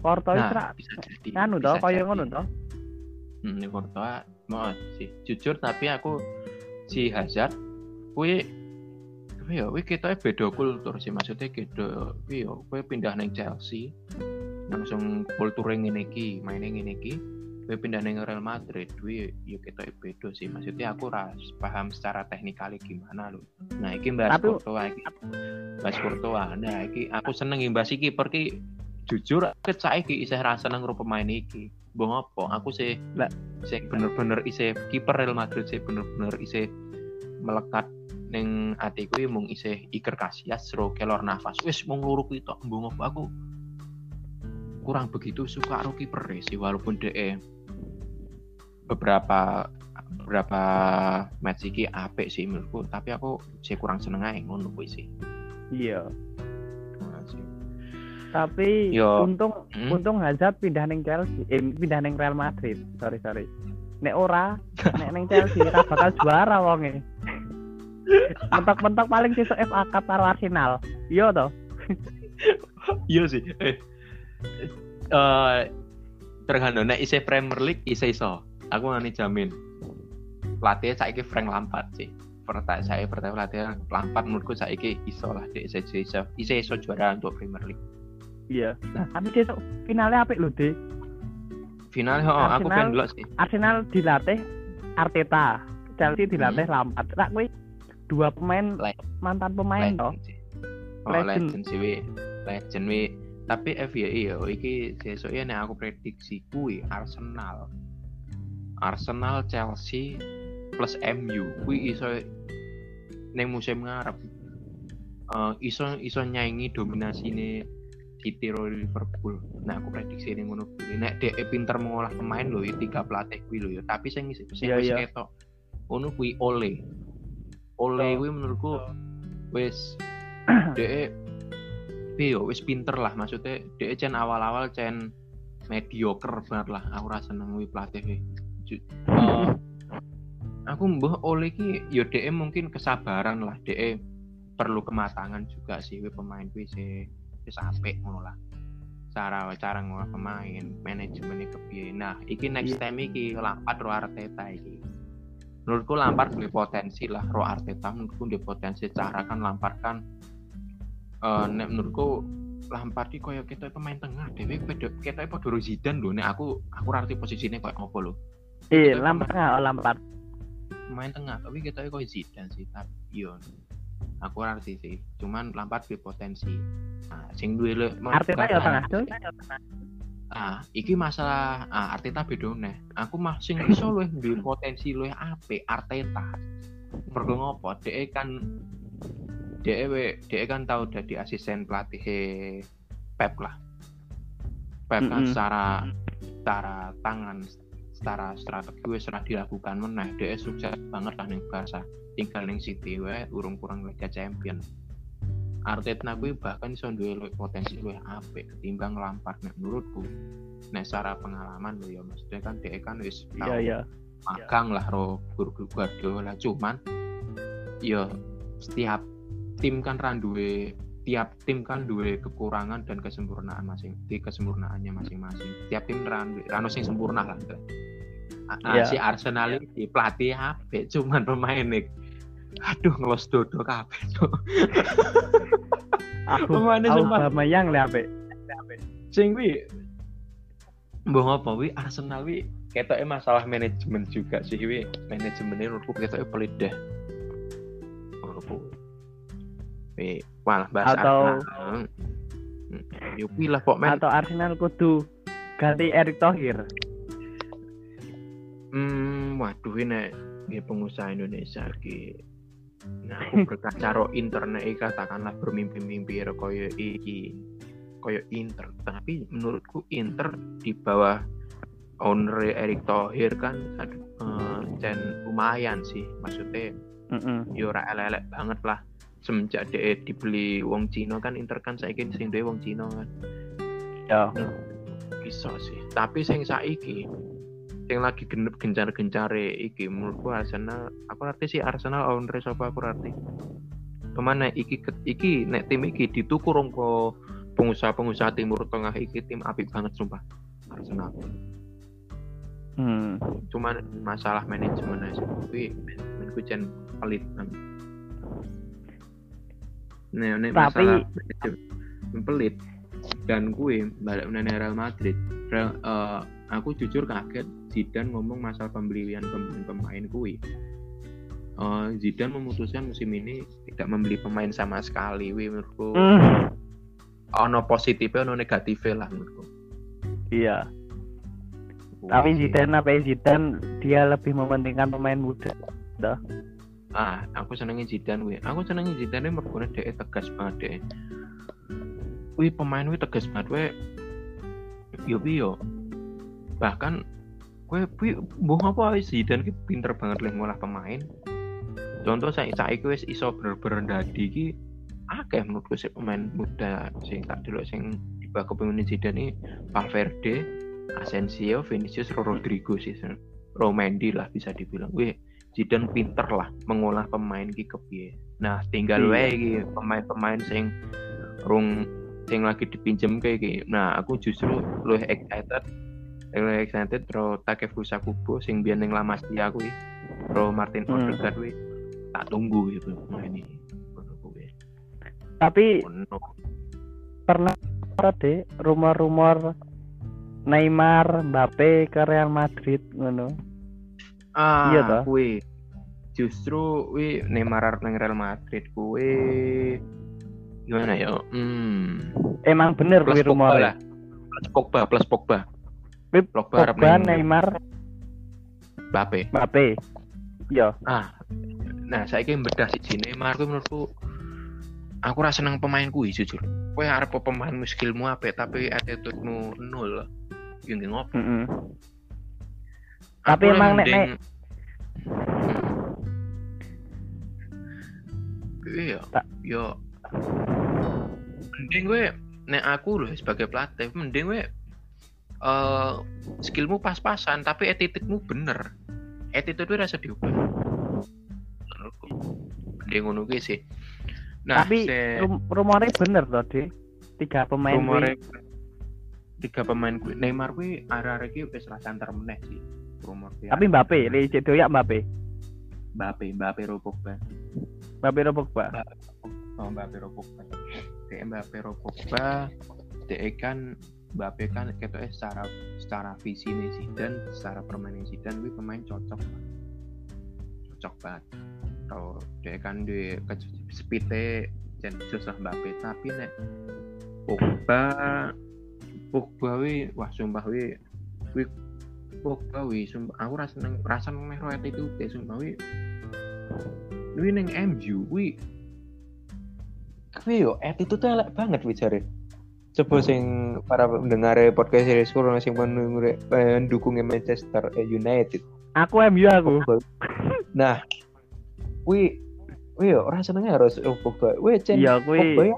Courtois nah ra bisa jadi nganu toh kaya ngono toh. Hmm, ini Courtois mau sih jujur tapi aku si Hazard kue ya wi kita beda kultur sih maksudnya beda wi yo kowe pindah neng Chelsea langsung kultur ngene iki maine ngene iki kowe pindah neng Real Madrid wi yo kita beda sih. Maksudnya aku ras paham secara teknikal gimana lo nah iki bahas Tapi- Courtois iki bahas Courtois nah iki aku seneng bahas iki perki jujur aku saiki isih rasa nang pemain iki. Bong apa aku sih Lah. sih bener-bener isih kiper Real Madrid sih bener-bener isih melekat ning atiku ya mung isih Iker Casillas ro kelor nafas wis mung loro kuwi tok mbung apa aku kurang begitu suka karo kiper sih walaupun DE beberapa beberapa match iki apik sih menurutku tapi aku sih kurang seneng ae ngono kuwi sih Iya. Nah. Tapi Yo. untung Hmm? untung Hazard pindah neng Chelsea, eh, pindah neng Real Madrid. Sorry sorry. Nek ora, nek neng Chelsea ra bakal juara wonge. Mentok-mentok paling sesuk FA Cup karo Arsenal. Iya toh? iya sih eh eh tergantung nek isih Premier League isih iso aku ngani jamin pelatih saiki Frank Lampard sih pertanyaan saya pertanyaan pelatih Lampard menurutku saiki iso lah dia iso iso iso iso juara untuk Premier League Iya. Nah, tapi sesuk finalnya apik lho, De. final oh, aku Arsenal- pengen dulu sih Arsenal dilatih Arteta, Chelsea dilatih Hmm. Lampard. Lah kuwi dua pemain Le- mantan pemain toh. legend sih oh Legend. legend sih legend wi tapi FYI ya iki sesuknya nek aku prediksi kuwi Arsenal Arsenal Chelsea plus MU kuwi iso ning musim ngarep eh, iso iso nyaingi dominasine City Liverpool. Nah, aku prediksi ini ngono kuwi. Nek dhek pinter mengolah pemain lho ya tiga pelatih kuwi lho ya. Tapi sing sing Iya, wis iya. ketok ngono kuwi Ole. Ole kuwi menurutku wis dhek piye yo wis pinter lah maksudnya dhek cen awal-awal cen mediocre banget lah aku rasa seneng kuwi pelatih kuwi. Eh, aku mbah Ole ki yo dhek mungkin kesabaran lah. Dhek perlu kematangan juga sih pemain kuwi sih. Wis apik ngono lah. Cara cara ngolah pemain manajemennya kepiye. Nah iki next Iya. time iki Lampard ro Arteta iki. Menurutku Lampard punya potensi lah ro Arteta. Menurutku dia potensi cara kan Lampard kan eh nek menurutku Lampard iki koyo kita pemain tengah dhewe kita padha ro Zidane lho. Nek aku aku ngerti posisinya koyo apa lho Iya, Kita Lampard nggak oh, Lampard. pemain tengah tapi kita koyo Zidane sih tapi yo aku ngerti sih cuman Lampard punya potensi nah sing duwe le Arteta ya tengah, coy. Ah, iki masalah ah, Arteta beda neh. Aku mah sing iso luwih duwe potensi luwih apik Arteta. Mergo ngopo? Dhek kan dhek we- dhek kan tau dadi asisten pelatih Pep lah. Pep kan Mm-mm. secara secara tangan secara strategi wis ora dilakukan meneh. Dhek sukses banget lah ning Barca. Tinggal ning City wae urung kurang Liga Champion. Arteta kuwi bahkan iso duwe potensi luwih apik ketimbang Lampard nek menurutku. Nek secara pengalaman lho ya maksudnya kan dhek kan wis Iya, tau iya. magang lah ro Guardiola cuman ya setiap tim kan ran duwe tiap tim kan duwe kekurangan dan kesempurnaan masing di kesempurnaannya masing-masing tiap tim ran duwe- ran ono sing sempurna lah Ah, ah, Iya. si Arsenal ini pelatih apik cuman pemain nih aduh ngelos dodo kabeh Cuk. Aku Pemainnya sumpah. Aubameyang le apik. sing kuwi mbah apa wi Arsenal wi ketoke masalah manajemen juga sih wi manajemennya menurutku ketoke pelit deh menurutku malah bahas Atau- Arsenal. Hmm, yo kuwi lah kok men Atau Arsenal kudu ganti Erick Thohir. hmm waduh ini ini pengusaha Indonesia ki nah aku berkaca ro internet katakanlah bermimpi-mimpi koyo iki koyo Inter. Tapi menurutku Inter di bawah owner Erick Thohir kan aduh, dan lumayan sih. Maksudnya Heeh. yo ora elek banget lah semenjak dia dibeli wong Cina kan Inter kan saiki sing duwe wong Cina kan. Ya. bisa sih. Tapi sing saiki sing lagi genep gencar-gencare iki menurutku Arsenal aku ngerti sih Arsenal owner sapa aku ngerti. Ke mana iki iki nek tim iki dituku rong ko pengusaha-pengusaha timur tengah iki tim apik banget sumpah. Arsenal. Hmm. cuman masalah manajemen aja tapi manajemenku jen pelit kan Nek nek Tapi- masalah pelit dan gue balik mengenai Real Madrid. Real, eh, aku jujur kaget Zidane ngomong masalah pembelian pembelian pemain gue. Eh, Zidane memutuskan musim ini tidak membeli pemain sama sekali. Wi menurutku Hmm, ono positifnya ono negatifnya lah menurutku. iya. Tapi Zidane apa ya, Zidane dia lebih mementingkan pemain muda. Ah aku senengnya Zidane gue. Aku senengnya Zidane mergone dia tegas banget deh. Wih pemain gue tegas banget gue. Yo yo. Bahkan gue gue boh apa Zidane ki pinter banget lah ngolah pemain. Contoh saya saya wis iso bener-bener dadi ki akeh menurutku sih pemain muda sing tak dulu sing di bawah kepemimpinan Zidane ini Valverde, Asensio, Vinicius, Rodrigo sih Romendi lah bisa dibilang. Wih, Zidane pinter lah mengolah pemain ki kepiye. Nah, tinggal Iya. wae iki pemain-pemain sing rung sing lagi dipinjem kayak iki. Nah, aku justru luwih excited luwih excited pro Takefusa Kubo sing biyen ning La Masia kuwi. Pro Martin Hmm. Odegaard kuwi. Tak tunggu gitu pemain ini. Tapi Ono. pernah ada deh rumor-rumor Neymar, Mbappe ke Real Madrid ngono. Ah, Iya toh? kuwi. Justru wi Neymar nang Real Madrid kuwi gimana ya? Hmm. Emang bener Pogba rumor. lah. Plus Pogba, plus Pogba. Kuwi Pogba Pogba, Neymar, Mbappe. Mbappe. Iya. Ah. Nah, saya ingin bedah si Neymar kuwi menurutku aku rasa seneng pemain kuwi jujur. Kowe arep pemain skillmu apik tapi attitude-mu nol. Yo nggih ngopo. Mm-mm. Aku Tapi emang nek- mending- Iya, Tak- yo. Mending gue, nek aku loh sebagai pelatih, mending gue eh skillmu pas-pasan, tapi attitude-mu bener. Attitude gue rasa diubah. Menurutku. Mending ngono gue sih. Nah, Tapi se- rum rumornya bener toh, Dik. Tiga pemain rumornya tiga pemain gue, Neymar gue arah-arah gue wis meneh sih. Rumor. Tapi Mbappe, li cek doyak Mbappe. Mbappe, Mbappe ro Pogba. Mbappe ro Pogba. Oh, Mbappe ro Pogba. Dek Mbappe ro Pogba. Dek kan Mbappe kan ketoknya secara secara visi nih Zidane, secara permainan Zidane gue pemain cocok. Cocok banget. Kalau dek kan di speednya dan lah Mbappe tapi nek Pogba Pogba wi wah sumpah wi wi Pogba wi sumpah aku rasa neng rasa neng roet itu deh sumpah wi wi neng MU wi Kuwi yo attitude tuh elek banget wi jare. Coba sing para pendengar podcast series kurang sing pendukung pendukungnya Manchester United. Aku MU aku. Nah, wi wi yo rasanya harus oh, Pogba. Wi cen Iya, kuwi Pogba ya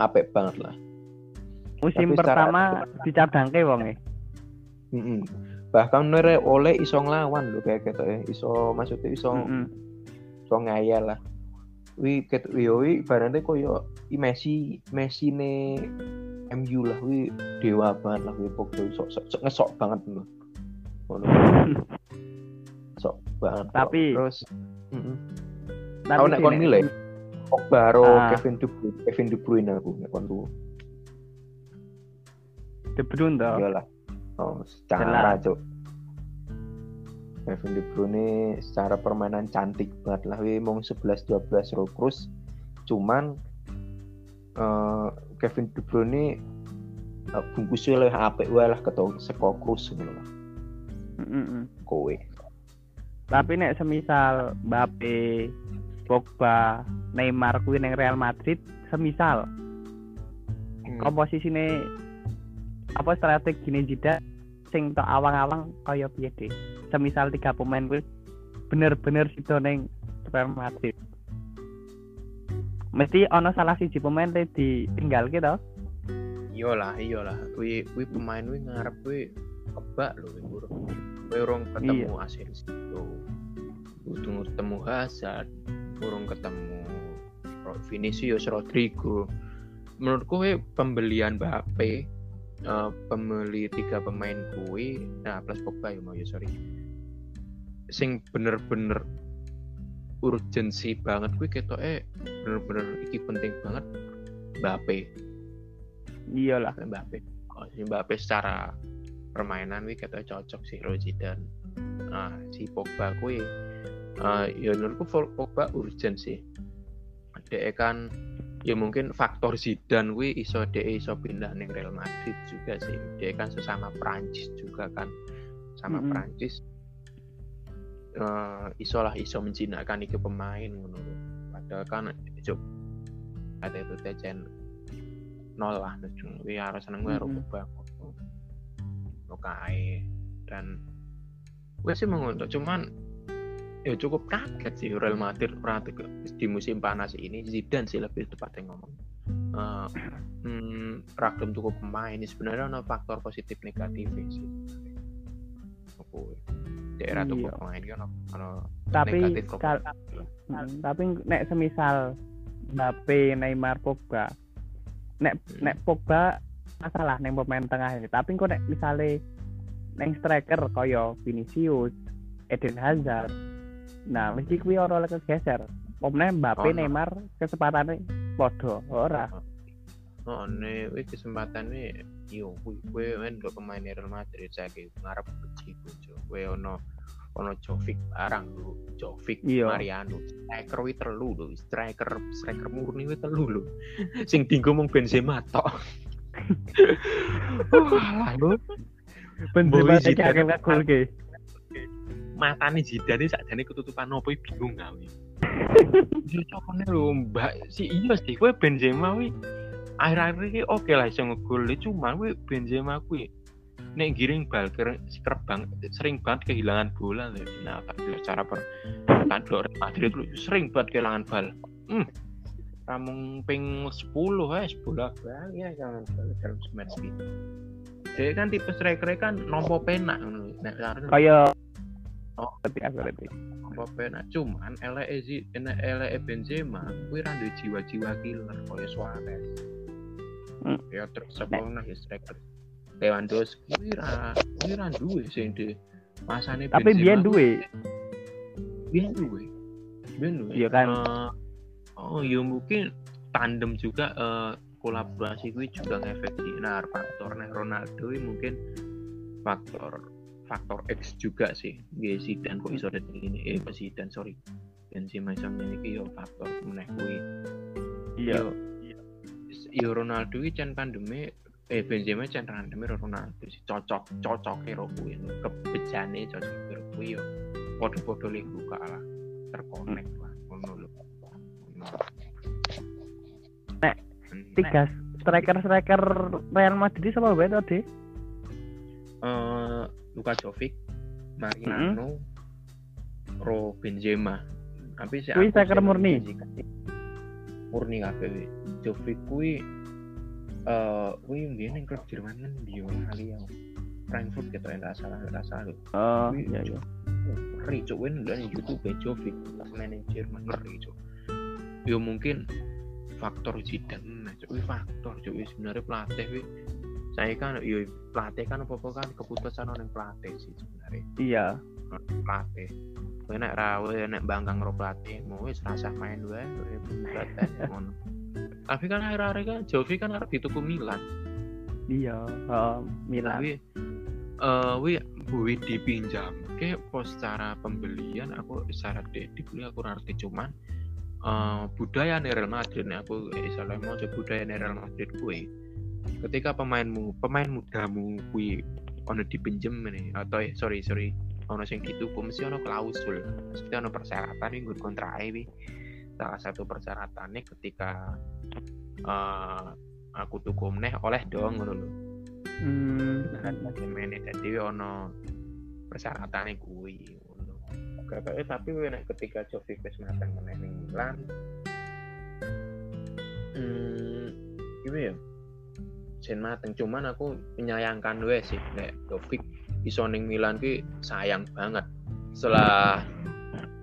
apik banget lah. musim tapi pertama dicadangke wonge. Mm-mm. Bahkan nere oleh iso nglawan lho kayak gitu ya. Iso maksudnya iso Mm-mm. iso ngayal lah. Wi ket wi wi ibaratnya koyo Messi Messi ne MU lah wi dewa banget lah wi Pogba sok sok, sok ngesok banget lho. Ngono. sok banget. kok. Tapi- terus mm Tapi Aku nek kon milih Pogba karo Ah. Kevin De Bruyne, Kevin De Bruyne aku nek kon tuh. De Bruyne toh. Iyalah. Oh, secara Jelas. cuk. Kevin De Bruyne secara permainan cantik banget lah. Wi mung 11 12 ro Cruz. Cuman eh Kevin De Bruyne uh, bungkusnya lebih apik wae lah ketau seko Cruz ngono lah. Mm-mm. Kowe. Tapi nek semisal Mbappe, Pogba, Neymar kuwi ning Real Madrid, semisal Hmm. komposisine apa strategi nih Zidane sing tok awang-awang kaya piye deh. Semisal tiga pemain kuwi bener-bener sido ning Real Madrid. Mesti ono salah siji pemain teh ditinggal gitu. Iyalah, iyalah. Wi wi pemain wi ngarep wi kebak lho wi bro. Wi urung ketemu Asensio. Urung ketemu Hazard, urung ketemu Vinicius Rodrigo. Menurutku wi pembelian Mbappe eh, pembeli tiga pemain kui nah plus Pogba ya mau ya sorry sing bener-bener urgensi banget kuwi ketoke bener-bener iki penting banget Mbappe. Iyalah. Mbappe. Oh, si Mbappe secara permainan kuwi ketoke cocok sih Rozidan. Nah, si Pogba kuwi uh, ya menurutku Pogba urgent sih. Dek kan ya mungkin faktor Zidane kuwi iso dek iso pindah ning Real Madrid juga sih. Dek kan sesama Prancis juga kan. Sama mm -hmm. Prancis uh, iso lah iso menjinakkan iki pemain ngono padahal kan cuk ada itu tejen nol lah kuwi harus seneng gue mm banget dan gue sih menguntuk. Cuman ya cukup kaget sih Real Madrid. Di musim panas ini Zidane sih lebih tepatnya ngomong. Uh, hmm, ragam cukup pemain ini. Sebenarnya ada faktor positif negatif sih daerah tuh iya. pemain kan tapi kal hmm, tapi nek semisal Mbappe Neymar Pogba. Nek hmm. nek Pogba masalah neng pemain tengah ini. Tapi kok nek misalnya neng striker koyo Vinicius Eden Hazard nah mesti kuwi ora oleh kegeser. Pemain Mbappe oh, Neymar kesempatan podo ora. Oh ne wis kesempatan nih yo kuwi kowe men do pemain Real Madrid saiki ngarep beci bojo. Kowe ono ono Jovic barang lho. Jovic iya. Mariano. Striker wi telu lho. Striker striker murni wi telu lho. Sing dinggo mung Benzema tok. Wah lho. Benzema iki agak gol ke matane Zidane sakjane ketutupan opo bingung gawe Cocokane lho Mbak si iya sih kowe Benzema wi akhir-akhir ini oke okay lah iso ngegol cuma gue Benzema kuwi nek giring bal siker bang sering banget kehilangan bola lho. Nah, tak cara per kan Madrid lu sering banget kehilangan bal. Hmm. Ramung ping 10 wes bola bal ya jangan dalam match gitu. Jadi kan tipe striker kan nompo penak ngono. Nek kaya oh tapi aku ngerti. Nompo penak cuman eleke eleke Benzema kuwi ra jiwa-jiwa killer kaya Suarez. Hmm. ya terus apa nah ya striker? Lewandowski kuwi ra kuwi ra duwe sing di masane tapi biyen duwe. Biyen duwe? Biyen duwe? Iya kan? Uh, oh ya mungkin tandem juga uh, kolaborasi gue juga ngefek sih nah faktor Ronaldo mungkin faktor faktor X juga sih. Sih dan kok iso ada ini eh dan sorry. Benzema iso ini yo faktor meneh kuwi. Iya. Yo Ronaldo iki can pandemi eh Benzema can pandemi Ronaldo sih. Cocok cocok karo kuwi. Kebejane cocok karo kuwi yo. Padha-padha lingku kalah terkonek lah ngono lho. Nek tiga striker striker Real Madrid sama bae tadi? Eh Luka Jovic Mariano mm-hmm. Ro Benzema. Tapi si striker murni? murni kabeh Jovic kuwi eh kuwi mbiyen ning klub Jerman kan dia kali ya Frankfurt gitu enggak salah enggak salah oh iya iya. ngeri cok wen udah YouTube Jovic. Main Jerman ngeri cok yo mungkin faktor Zidane nah cok faktor cok sebenarnya pelatih saya kan yo pelatih kan apa apa kan keputusan orang pelatih sih sebenarnya. Iya. Pelatih. Kowe nek ra nek bangkang karo pelatih mau wis rasa main wae. Ngono. Tapi kan akhir-akhir kan Jovi kan harus dituku Milan. Iya uh, Milan. Tapi uh, wi wi dipinjam. Ke pos cara pembelian aku secara dibeli aku ngerti. Cuman uh, budaya Real Madrid nih aku misalnya mau coba budaya Real Madrid kue ketika pemainmu pemain mudamu kue ono dipinjem nih atau eh, sorry sorry ono sing gitu mesti ono klausul mesti ono persyaratan nih gue kontrak ini salah satu persyaratannya ketika uh, aku tuku meneh oleh dong ngono lho. Hmm nah dadi ono persyaratannya kuwi ngono kakake tapi nek ketika Jovic wis mateng meneh ning Milan hmm. Gimana ya sen mateng. Cuman aku menyayangkan gue sih nek Jovic iso ning Milan ki sayang banget. Setelah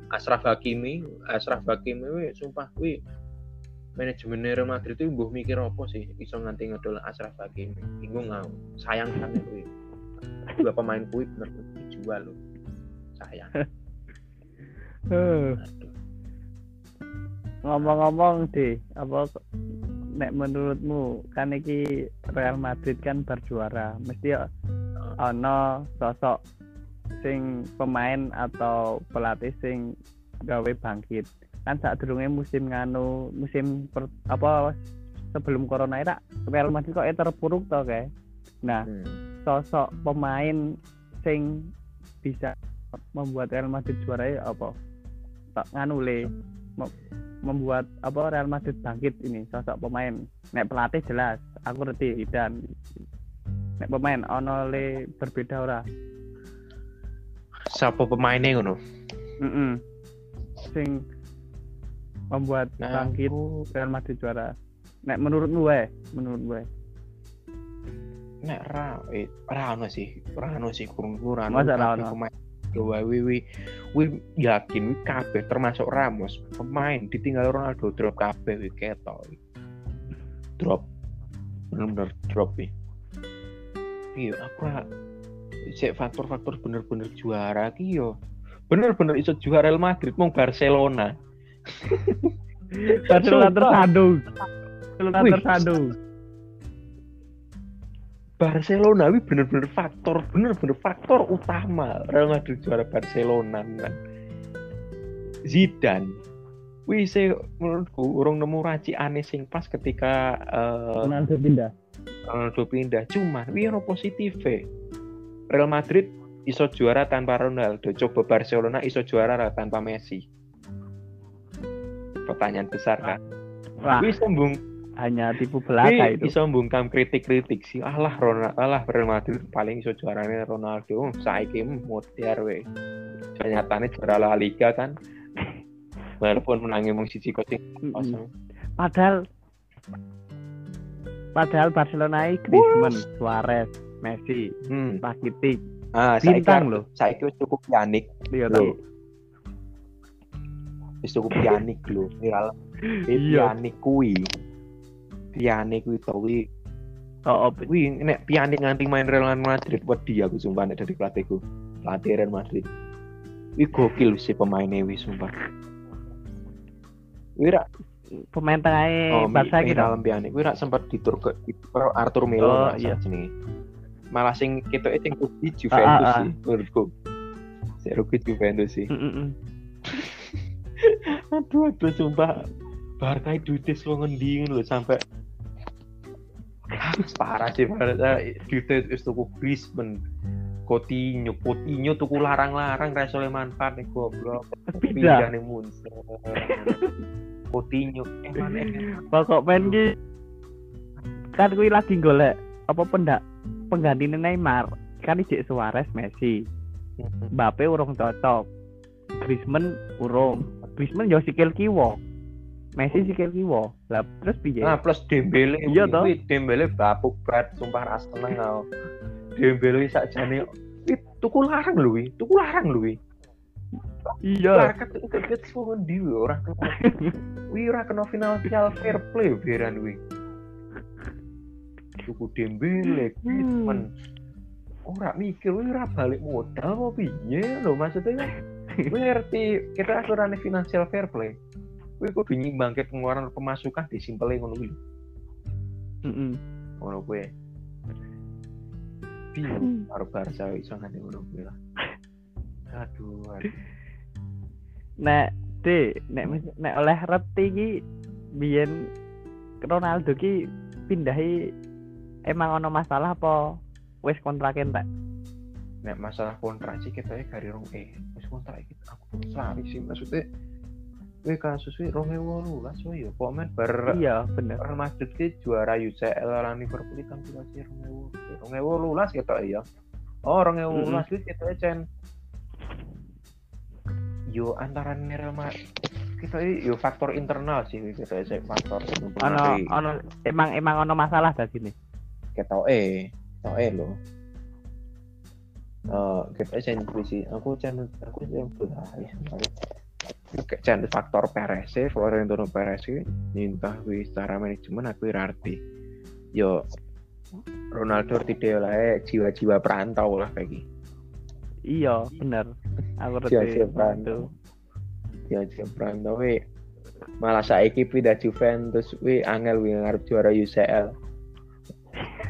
Asraf Hakimi Asraf Hakimi wi sumpah wi manajemen Real Madrid itu buh mikir apa sih iso nganti ngedol Asraf Hakimi? Bingung ngau sayang kan kuwi dua pemain kuwi bener dijual lo sayang. Ngomong-ngomong deh apa nek menurutmu kan iki Real Madrid kan berjuara. Mesti ono sosok sing pemain atau pelatih sing gawe bangkit. Kan saat durungnya musim nganu musim per, apa sebelum corona itu Real Madrid kok terpuruk toh kayak. Nah Hmm. sosok pemain sing bisa membuat Real Madrid juara ya apa? Tak nganu le membuat apa Real Madrid bangkit ini sosok pemain nek pelatih jelas aku ngerti dan nek pemain ono le berbeda ora Siapa pemainnya ngono? Mm sing membuat Nah, bangkit aku Real Madrid juara nek menurutmu wae menurut gue nek ra eh ra ono sih, ra ono sih kurang kurang. Masa ra ono? pemain Dua wi wi yakin wi kabeh termasuk Ramos pemain ditinggal Ronaldo drop kabeh wi ketok. Drop. Bener-bener drop wi. Iya, aku cek faktor-faktor bener-bener juara ki yo. Bener-bener iso juara Real Madrid mau Barcelona. Barcelona tersandung Barcelona tersandung Barcelona wi bener-bener faktor bener-bener faktor utama. Real Madrid juara Barcelona kan Zidane. Wih saya menurutku orang nemu raci aneh sing pas ketika eh, Ronaldo pindah. Ronaldo pindah. Cuma wih ono positif Real Madrid iso juara tanpa Ronaldo. Coba Barcelona iso juara tanpa Messi. Pertanyaan besar kan? Wih sembung hanya tipu belaka itu iso mbungkam kritik-kritik sih. Alah Ronaldo, alah Real Madrid paling iso juarane Ronaldo. Oh, Saiki mutiar we. Ternyatane juara La Liga kan. Walaupun menangi mung siji kosong. padahal padahal Barcelona ini Griezmann Suarez Messi Hmm. Rakitic Ah, Bintang loh. Saiki wis cukup Yanik iya Loh. wis cukup Yanik lho. Viral. Iya. Yanik kuwi. Pianik kuwi to kuwi. oh, oh, Kuwi nek Pianik nganti main Real Madrid wedi aku sumpah nek dari pelatihku. Pelatih Real Madrid. Wih gokil sih pemainnya wih sumpah. Wih rak pemain tengahnya Oh, Barca gitu dalam pianik. Kuwi rak sempat ditur ke Arthur Melo Oh, iya. jenenge. Malah sing ketok sing rugi Juventus Ah, ah, ah. sih menurutku. Sing rugi Juventus sih. Mm-mm. Aduh, aduh sumpah. Barca duitnya selo ngendi ngono lho sampai parah sih parah. Duitnya wis tuku Griezmann. Coutinho, Coutinho tuku larang-larang ra iso oleh manfaat nih goblok. Pindah. Ning Munster. Coutinho emang emang pokok main ki kan kuwi lagi golek apa pendak pengganti Neymar kan ijek Suarez Messi Mbappe urung cocok Griezmann urung Griezmann yo sikil kiwa Messi sikil kiwa lah terus piye Nah, plus Dembele. Iya, toh. Dembele bapuk banget, sumpah ras seneng aku. Dembele sakjane wih, tuku larang lho, wih. tuku larang lho. iya tiket semua ngendi wih, ora kena. Wih, ora kena finansial fair play beran wih. Tuku Dembele, Griezmann. Ora mikir, wih, ora balik modal apa piye lho maksudnya. Wih, ngerti kita aturan financial fair play. Wih, kudu nyimbangke pengeluaran pemasukan disimpelin ngono kuwi. Mm-mm. ngono kuwi. Bingung karo Barca iso nganti ngono kuwi lah. Aduh, aduh. nek de nek nek oleh reti ki biyen Ronaldo ki pindahi emang ono masalah apa wis kontrak entek Nek masalah kontrak sih kita ya gari rong eh wis kontrak iki aku selalu sih maksudnya Wih kasus wih rong ewu lulas wih ya komen bar iya bener Real Madrid ki juara UCL lan Liverpool kan kita sih rong ewu rong ewu lulas gitu ya oh rong ewu Mm-mm. lulas wih kita cen yo antara Real Madrid kita yo faktor internal sih kita sih faktor ono mempengaruhi. ono emang emang ono masalah dari sini ketoke ketoke lo eh kita cen sih aku cen aku cen cen faktor Perez Florentino Perez sih nyintah wi secara manajemen aku arti yo Ronaldo tidak lah eh, jiwa-jiwa perantau lah kayak gitu iya bener. Aku jiwa-jiwa perantau. Jiwa-jiwa perantau we. Malah saiki pindah Juventus wi angel wi ngarep juara UCL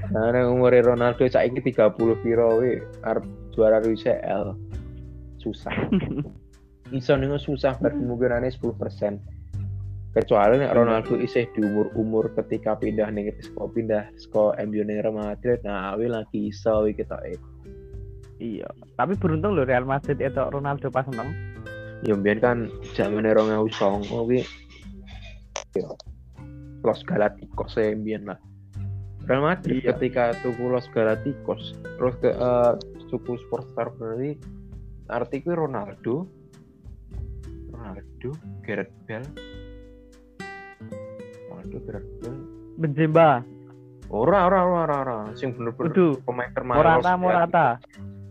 nah nang umur Ronaldo saiki 30 piro wi arep juara UCL susah iso nih susah kemungkinannya 10% kecuali nih Ronaldo isih di umur-umur ketika pindah nih sekolah pindah sekolah MU nih Real Madrid nah wi lagi iso kita eh iya. Tapi beruntung loh Real Madrid itu Ronaldo pas menang. Ya mbiyen kan zaman orang yang usong wi Los Galacticos saya mbiyen lah. Real Madrid iya. ketika tuku Los Galacticos terus ke uh, tuku Sportstar berarti artikel Ronaldo Ronaldo Gareth Bale. Ronaldo Gareth Bale. Benzema. Ora ora ora ora sing bener-bener pemain termahal. Morata Morata.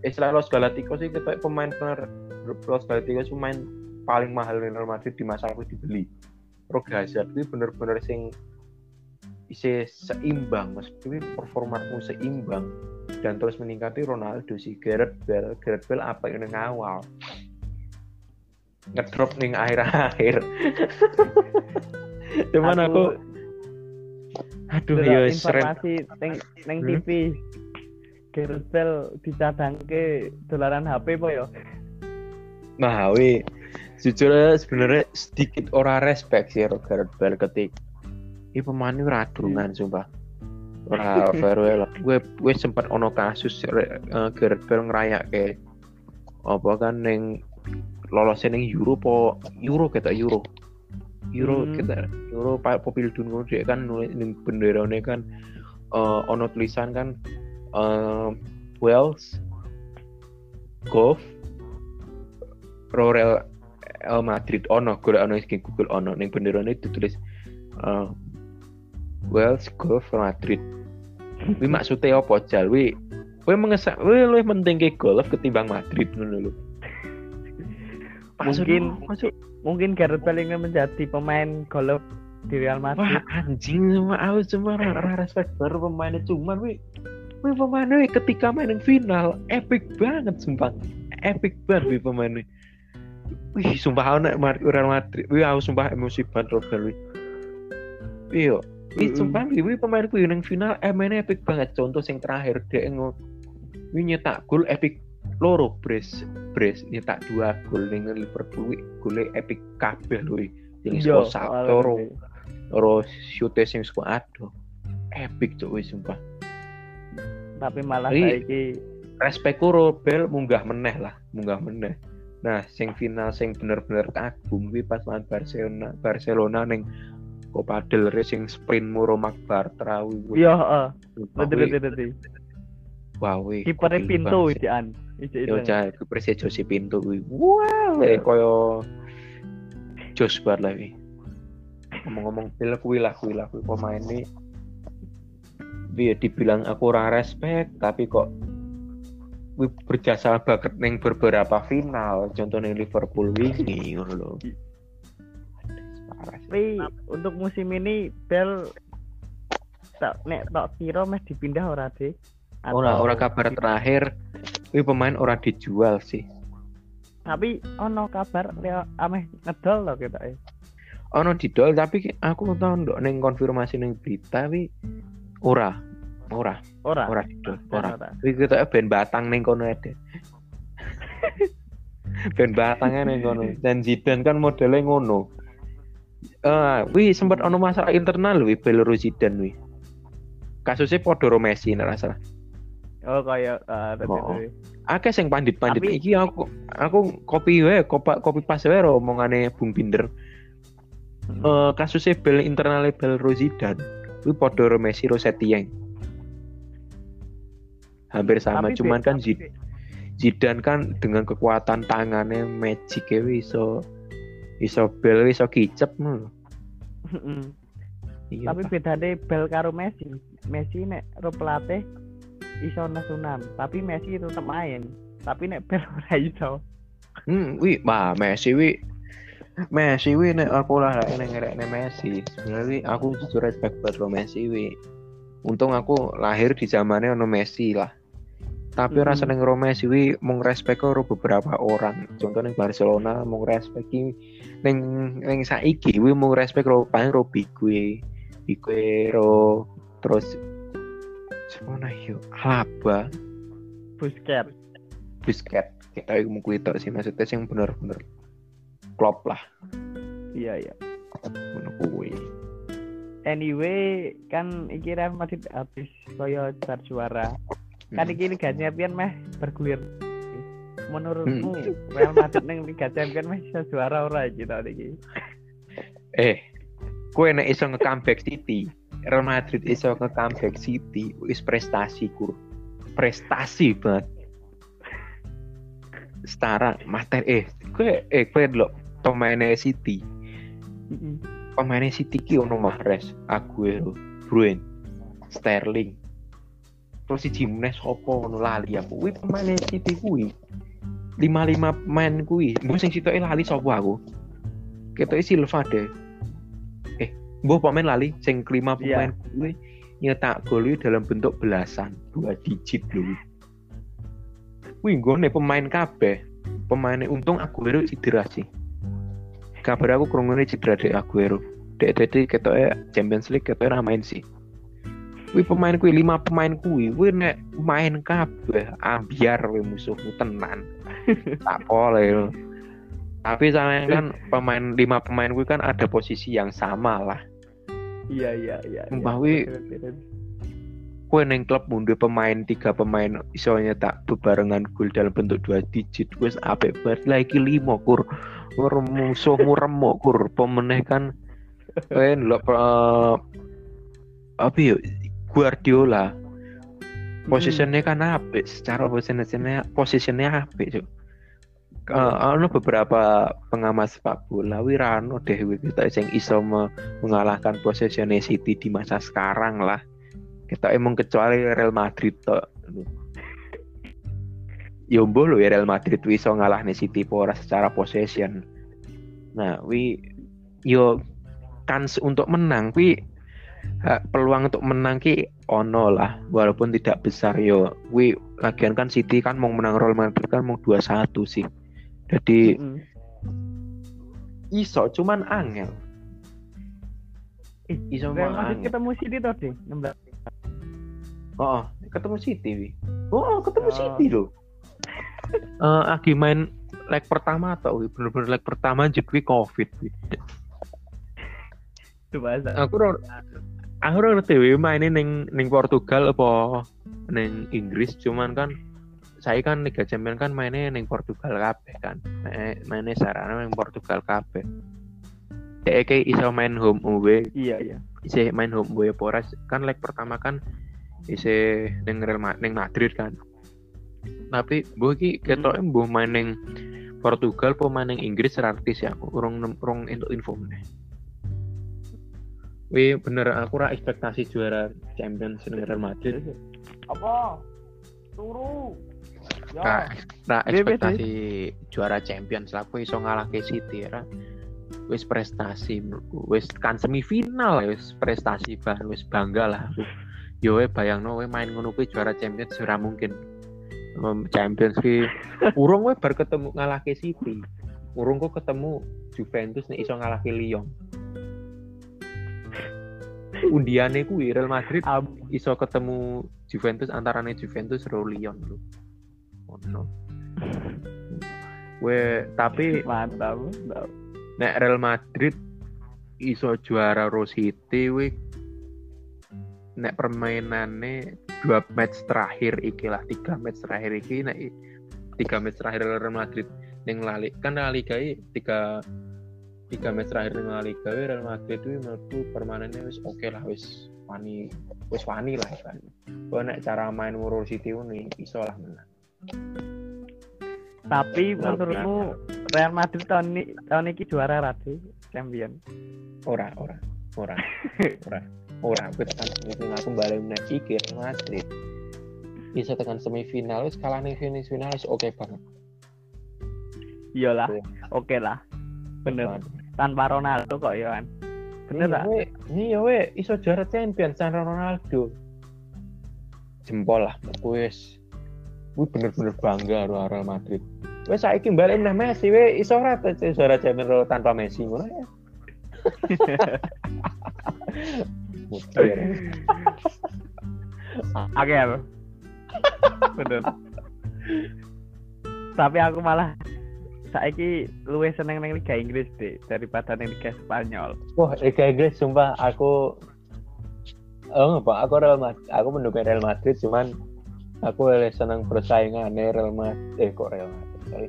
Istilah Los Galacticos sih kita pemain Los Galacticos pemain paling mahal Real Madrid di masa aku dibeli. Rock Hazard itu bener-bener sing isi seimbang. Itu performamu seimbang. Dan terus meningkati Ronaldo si Gareth Bale. Gareth Bale apa yang ngawal ngedrop nih akhir-akhir cuman aku, aduh ya informasi neng neng hmm? TV Gareth Bale ke dolaran HP po yo nah wi jujur sebenarnya sedikit ora respect sih Gareth Bale ketik. Ini pemain radungan sumpah. Ora farewell gue gue sempat ono kasus uh, Gareth Bale ngerayak ke apa kan neng lolos neng Euro po Euro kita Euro Euro hmm. kita Euro pak popil dunia dia kan nulis bendera kan uh, ono tulisan kan uh, Wales Golf Royal Real Madrid ono golek ono iki Google ono ning benderane ditulis uh, Wales Golf Madrid. Wi maksudnya apa jal wi? Kowe mengesak wi luwih penting ke golf ketimbang Madrid ngono lho. Mungkin masuk mungkin Gareth Bale ingin menjadi pemain golf di Real Madrid. Wah anjing sama aku cuma rara respect baru pemainnya. Cuman wi Wih pemainnya ketika main final epic banget sumpah. Epic banget wih pemainnya. Wih sumpah anak Real Madrid. Wih aku sumpah emosi banget Robert wih. Iya wih sumpah wih pemain wih yang final emangnya epic banget. Contoh yang terakhir dia ngo wih nyetak gol epic loro bres bres nyetak dua gol dengan Liverpool golnya epic kabel wih yang iso satu loro. loro shoot sing aduh. Epic tuh wih sumpah. Tapi malah saiki respect kuro bel munggah meneh lah munggah meneh. Nah, sing final sing bener-bener kagum kuwi pas lawan Barcelona, Barcelona ning Copa del Rey sing sprint Muro Bartra kuwi. Iya, heeh. Betul betul betul. Wow, kuwi. Kiper Pinto ijan. Yo cah kiper Jose Pinto kuwi. Wow, eh, koyo jos banget lagi. Ngomong-ngomong pil kuwi lah kuwi lah kuwi pemain ini dia dibilang aku orang respect tapi kok berjasa banget neng beberapa final contohnya Liverpool wingi ngono lho Tapi untuk musim ini Bel tak nek tak kira meh dipindah ora deh ora ora kabar terakhir ini pemain ora dijual sih tapi ono kabar dia ameh ngedol loh kita eh ono didol tapi aku tahu ndok neng konfirmasi neng berita tapi ora Ora. Ora. Ora itu. Ora. Iki kita ben batang ning kono ada. ben batangnya ning kono. Dan Zidane kan modelnya ngono. Eh, uh, wi sempat ono masalah internal wi Belarus Zidane wi. Kasusnya podo Messi nek salah. Oh kayak uh, oh. Akeh sing pandit-pandit Tapi... iki aku aku kopi wae kopi kopi pas wae omongane Bung Binder. Hmm. Uh, kasusnya bel internal Belarus Zidane kuwi padha Messi Rosetieng hampir sama tapi cuman kan Zid Zidane kan dengan kekuatan tangannya magic ya iso iso bel iso kicep loh iya, tapi beda deh bel karo Messi. Messi nek ro pelatih iso nesunan tapi Messi itu tetap main. Tapi nek bel ora iso. Hmm wi bah Messi wi Messi wi nek aku lah nek nek Messi. Sebenarnya aku jujur respect buat lo Messi wi untung aku lahir di zamannya ono Messi lah. Tapi rasa neng Messi wi mung respect karo beberapa orang. Contoh neng Barcelona mung respect neng neng saiki wi mung respect karo paling ro Bigue Bigue ro terus Semana yo Alaba Busquets. Busquets kita iku mung kuwi sih maksudnya sing bener-bener klop lah Iya iya. ngono kuwi Anyway, kan iki Real Madrid habis koyo bar juara. Kan Hmm. iki Liga Champions meh bergulir. Menurutmu Hmm. Real Madrid ning Liga Champions meh bisa juara ora iki tahun iki? eh kue nek iso nge-comeback City Real Madrid iso nge-comeback City wis prestasi kur prestasi banget. Setara mater eh kue eh kue lo pemainnya City. Pemainnya City ki ono Mahrez Aguero Bruin Sterling. Terus si Jimenez sopo ono lali aku? Kuwi pemainnya City kuwi. Lima lima pemain kuwi. Gue sing sitoke lali sopo aku? Ketoke Silva deh. eh gue pemain lali sing kelima Iya. pemain kuwi nyetak gol dalam bentuk belasan dua digit lho Wih, gue nih pemain kabeh pemainnya untung Aguero cedera sih kabar aku kerungu cedera deh Aguero dek dek ketoknya Champions League ketoknya main sih Wih pemain kui lima pemain kui, wih nek main kabeh ambiar wih musuhmu tenan. tak boleh. Tapi sama kan pemain lima pemain kui kan ada posisi yang sama lah. Iya iya iya. iya. Mbah wi-. Kue neng klub mundur pemain tiga pemain isonya tak bebarengan gol dalam bentuk dua digit. Wes apik banget lagi limo kur. Musuhmu remuk kur. Pemeneh kan kue ndelok eh, apa ya Guardiola posisinya kan apik secara posisinya posisinya apik cuk Eh, ono beberapa pengamat sepak bola wirano deh wi kita sing iso me- mengalahkan posisinya City di masa sekarang lah. Kita emang kecuali Real Madrid tok. Yo mbuh lho ya Real Madrid wi iso ngalahne City pora secara possession. Nah wi yo kans untuk menang wi peluang untuk menang ki ono lah. Walaupun tidak besar yo wi lagian kan City kan mau menang Real Madrid kan mau 2-1 sih jadi Mm-mm. iso cuman angel. Eh, iso angel. ketemu City toh deh, 16. oh ketemu City wi. Oh ketemu Oh. City loh Eh lagi main leg pertama atau wi. Bener-bener leg pertama jadi covid wi. Aku ora aku ora ngerti mainin ning ning Portugal apa ning Inggris cuman kan saya kan Liga Champions kan mainnya ning Portugal kabeh kan. Main- mainnya sarana ning Portugal kabeh. Dek kayak iso main home away. Iya iya. isih main home away apa ora? Kan leg pertama kan isih ning Real Ma- ning Madrid kan. Tapi mbok iki ketoke mbok main ning Portugal apa main ning Inggris ngerti sih aku. Urung urung entuk info meneh. Wih bener aku ora ekspektasi juara Champions ning Real Madrid. Apa? Turu. Ya. Ra, ra Iya, ekspektasi juara Champions lah aku iso ngalahke City ra. Wis prestasi. Wis kan semifinal ya, wis prestasi bah wis bangga lah aku. Yo we bayangno we main ngono kuwi juara Champions ora mungkin. Champions ki urung we bar ketemu ngalahke City. Urung kok ketemu Juventus nek iso ngalahke Lyon. Undiane kuwi Real Madrid iso ketemu Juventus antarane Juventus karo Lyon lho. Ono. We tapi mantap. nek Real Madrid iso juara Ro City we nek permainannya dua match terakhir iki lah tiga match terakhir iki nek tiga match terakhir Real Madrid ning La Liga kan La Liga tiga tiga match terakhir ning La Liga we Real Madrid itu menurutku permainannya wis oke lah wis wani wis wani lah kan Kok nek cara main Ro City ini iso lah menang Tapi menurutmu Real Madrid tahun ini tahun ini juara rati champion. ora ora ora ora ora aku tekan semifinal aku balik menang iki Real Madrid bisa tekan semifinal kalah ning semifinal oke banget Iyalah. Iya. Oke lah. Bener. Tanpa Ronaldo kok ya kan. Bener tak? we iya we iso juara champion San Ronaldo jempol lah wis Gue bener-bener bangga karo Real Madrid. Wes saiki balik nang Messi we iso ora tuh juara Champions tanpa Messi ngono ya. Angel. Bener. Tapi aku malah saiki luwih seneng nang Liga Inggris deh daripada nang Liga Spanyol. Wah, Liga Inggris sumpah aku Oh, apa? Aku Real Madrid. Aku mendukung Real Madrid, cuman aku lebih senang persaingan Real Madrid. Eh, kok Real Madrid? Sorry.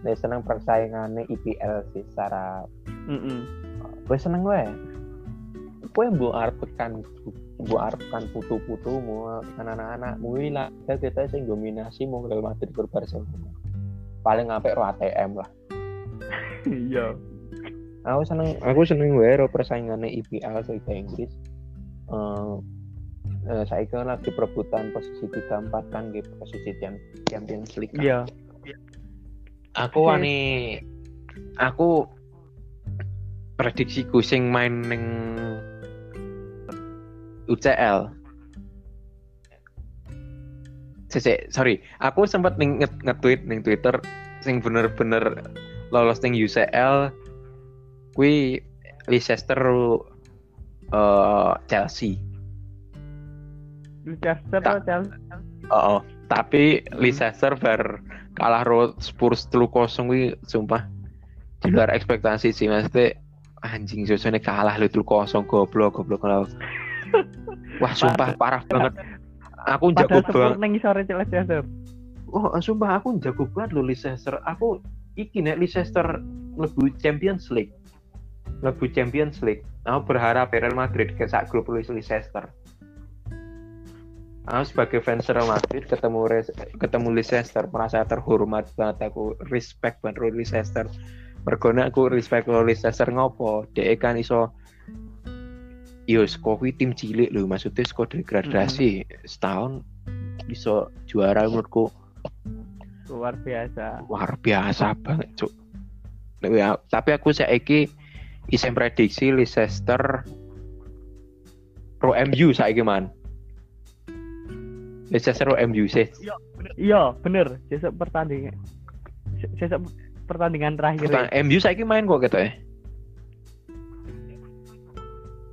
Lebih senang persaingan IPL sih secara. Mm -mm. Gue seneng gue. Gue tekan, mau arep tekan putu-putu, mau anak-anak, mau lah. Kita kita sing dominasi mau Real Madrid ke Barcelona. Paling ngapain ro ATM lah. Iya. Aku seneng, aku seneng gue ro persaingan IPL sih Inggris uh, uh, saya kan lagi perebutan posisi tiga empat kan gitu posisi yang Champions League kan. Iya. aku wani aku prediksi sing main neng UCL Cece, sorry, aku sempat ning nge- nge-tweet ning Twitter sing bener-bener lolos ning UCL kui Leicester uh, Chelsea. Leicester atau Chelsea? Oh, tapi Leicester bar kalah ro Spurs telu kosong kuwi sumpah. Di luar ekspektasi sih maksudnya anjing susunya kalah lu telu kosong goblok goblok kalau wah sumpah parah banget. Aku jago banget. nang isore Leicester. oh sumpah aku jago banget lo Leicester. Aku iki nek Leicester lebu Champions League. Lebu Champions League. Aku berharap Real Madrid ke sak grup Leicester aku sebagai fans Real Madrid ketemu Res- ketemu Leicester merasa terhormat banget. Aku respect banget karo Leicester mergone aku respect karo Leicester ngopo? Dhek kan iso yo kuwi tim cilik lho maksudnya saka degradasi. Setahun bisa juara menurutku. Luar biasa. luar biasa banget cuk. Ya, tapi aku saiki isem prediksi Leicester pro MU saiki man Leicester pro MU sih Iya, bener. Besok pertandingan. Besok pertandingan terakhir. Pertanyaan, MU saiki main kok gitu ya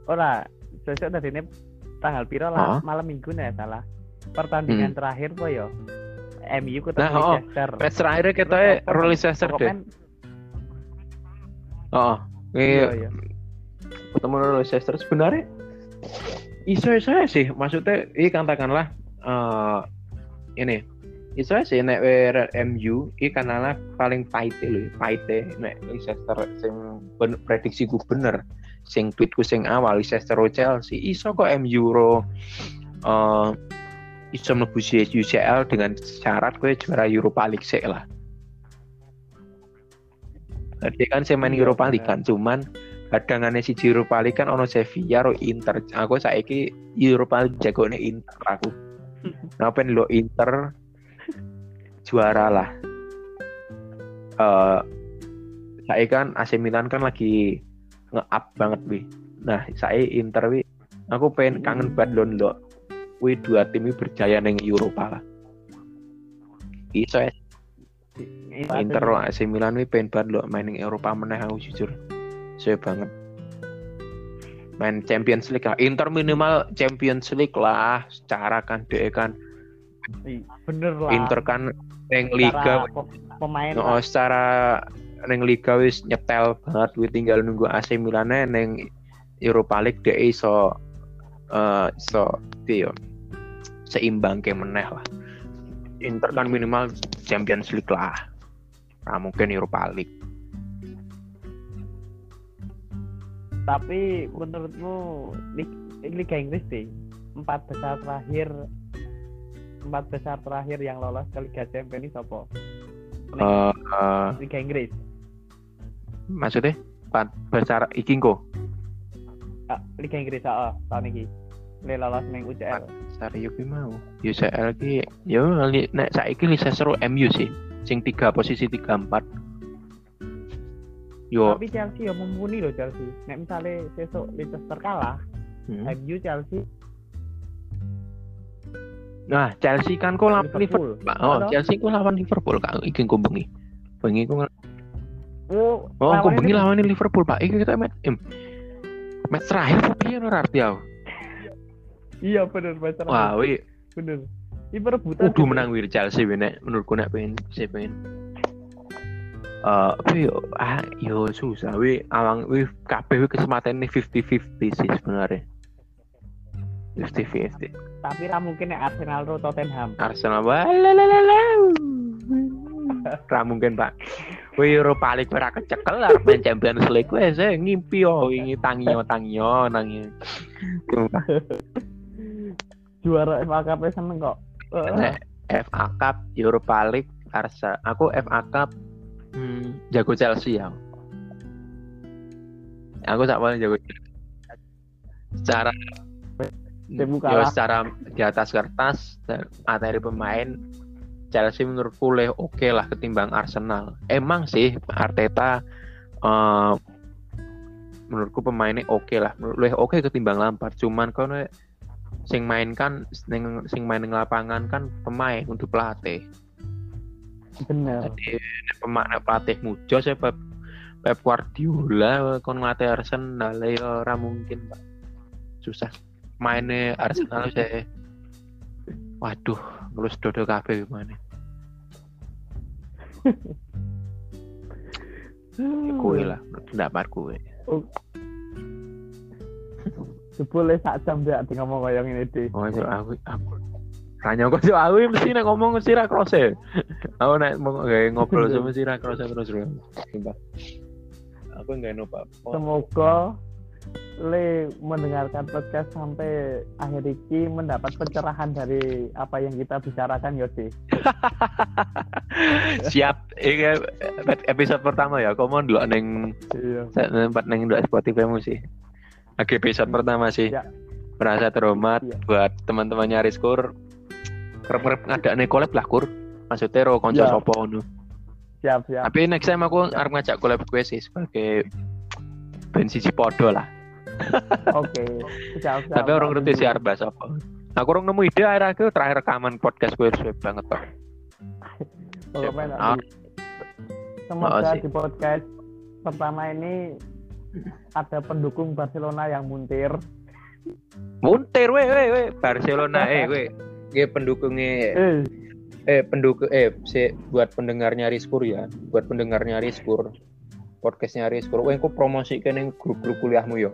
Ora, tadi ini tanggal piro lah, malam minggu nih salah. Pertandingan terakhir po yo. MU ketemu Nah, oh. Leicester. match terakhirnya kita ya pro Leicester deh oh Iya, iya iya. ketemu Leicester sebenarnya iso iso aja sih maksudnya ini katakanlah eh ini iso sih nek MU ini kanalah paling pahit lho pahit nek Leicester sing ben, prediksi ku bener sing tweetku sing awal Leicester Chelsea iso kok MU ro eh iso mlebu UCL dengan syarat gue juara Europa League sih lah Tadi kan saya main Europa League kan, cuman kadangane si Europa League kan ono Sevilla ro Inter. Aku saiki Europa League jagone Inter aku. Napa lo Inter juara lah. Eh saya kan AC Milan kan lagi nge-up banget wi. Nah, saya Inter wi aku pengen kangen banget lho lo. Wi dua tim ini berjaya neng Eropa lah. Iso ya, Iya, Inter lo AC Milan wi pengen banget lo main neng Eropa meneh aku jujur. Saya banget. Main Champions League lah. Inter minimal Champions League lah. Secara kan deh kan Iya, Bener lah. Inter kan neng liga pe- pemain No, lah. secara neng liga wis nyetel banget wis tinggal nunggu AC Milan neng Europa League dia iso eh iso piye yo seimbang ke meneh lah. Inter kan minimal Champions League lah. Nah, mungkin Europa League. Tapi menurutmu Lig- Liga Inggris deh empat besar terakhir empat besar terakhir yang lolos ke Liga Champions ini siapa? Eh, eh, Liga Inggris. maksudnya empat besar iki kok Ah, Liga Inggris ah tahun ini. Le lolos neng UCL. Sario ki mau. UCL ki yo li- nek saiki Leicester MU sih. Sing tiga posisi tiga empat. Yo, Tapi Chelsea ya mumpuni loh Chelsea. Nek misalnya besok Leicester kalah, hmm. MU Chelsea Nah, Chelsea kan kok lawan Liverpool. Liverpool. Oh? Chelsea kok lawan Liverpool Kak. Iki kok bengi. Bengi kok Oh, Oh, kok bengi lawan Liverpool, Pak. Iki kita match em, match terakhir apa piye ora arti aku. Iya bener baca. Wah, wi bener. Ini perebutan. kudu menang wir Chelsea wi nek menurutku nek pengen saya pengen Eh, tapi yo, ah, yo susah wi awang wi kabeh kesempatan ini 50-50 sih sebenarnya. 50-50. Tapi ra mungkin nek Arsenal ro Tottenham. Arsenal walalala. Ra mungkin, Pak. Wih Europa League ora kecekel arep main Champions League wes eh ngimpi yo wingi tangiyo tangiyo nangis. Sumpah. Juara FA Cup seneng kok. FA Cup, Europa League, Arsa. Aku FA Cup hmm, jago Chelsea ya. Aku tak paling jago Chelsea. secara yo kalah. secara di atas kertas materi pemain Chelsea menurutku oke lah ketimbang Arsenal. Emang sih Arteta eh, menurutku pemainnya oke lah, lebih oke ketimbang Lampard. Cuman kalau sing main kan sing, sing main lapangan kan pemain untuk pelatih. Bener. Jadi nek pelatih mujo saya Pep, Pep Guardiola kon ngelatih Arsenal ya ora mungkin Pak. Susah. Mainnya Arsenal saya Waduh, ngelus dodo kabeh gimana? Kue lah, pendapat kue. Jebule sak jam dia di ngomong kayak ngene iki. Oh, itu aku aku Tanya kok sih aku mesti nek ngomong mesti ra krose. Aku nek gawe ngobrol sama mesti ra krose terus bro. Sumpah. Aku enggak nopo. Semoga Le mendengarkan podcast sampai akhir ini mendapat pencerahan dari apa yang kita bicarakan Yodi. Siap. Ini episode pertama ya. Kau mau dulu neng Iya. tempat neng dulu Spotify sih. Oke episode pertama sih. Ya. Merasa terhormat Iya. buat teman-temannya Rizkur. Kerep-kerep ada nih collab lah kur. Maksudnya ro konco Ya. sopo ngono. Siap, siap. Tapi next time aku arep ngajak collab gue sih sebagai band siji podo lah. Oke. Siap, siap. Tapi orang ngerti sih arep bahas apa. Aku orang nemu ide akhir aku terakhir rekaman podcast gue suwe banget. Pokoknya Ah. Semoga Makasih. di podcast pertama ini ada pendukung Barcelona yang muntir. Muntir we we we Barcelona eh we. Gue pendukungnya. Eh, eh pendukung eh si, buat pendengarnya Rizkur ya. Buat pendengarnya Rizkur. Podcastnya Rizkur. Weh kok promosikan yang grup-grup kuliahmu yo.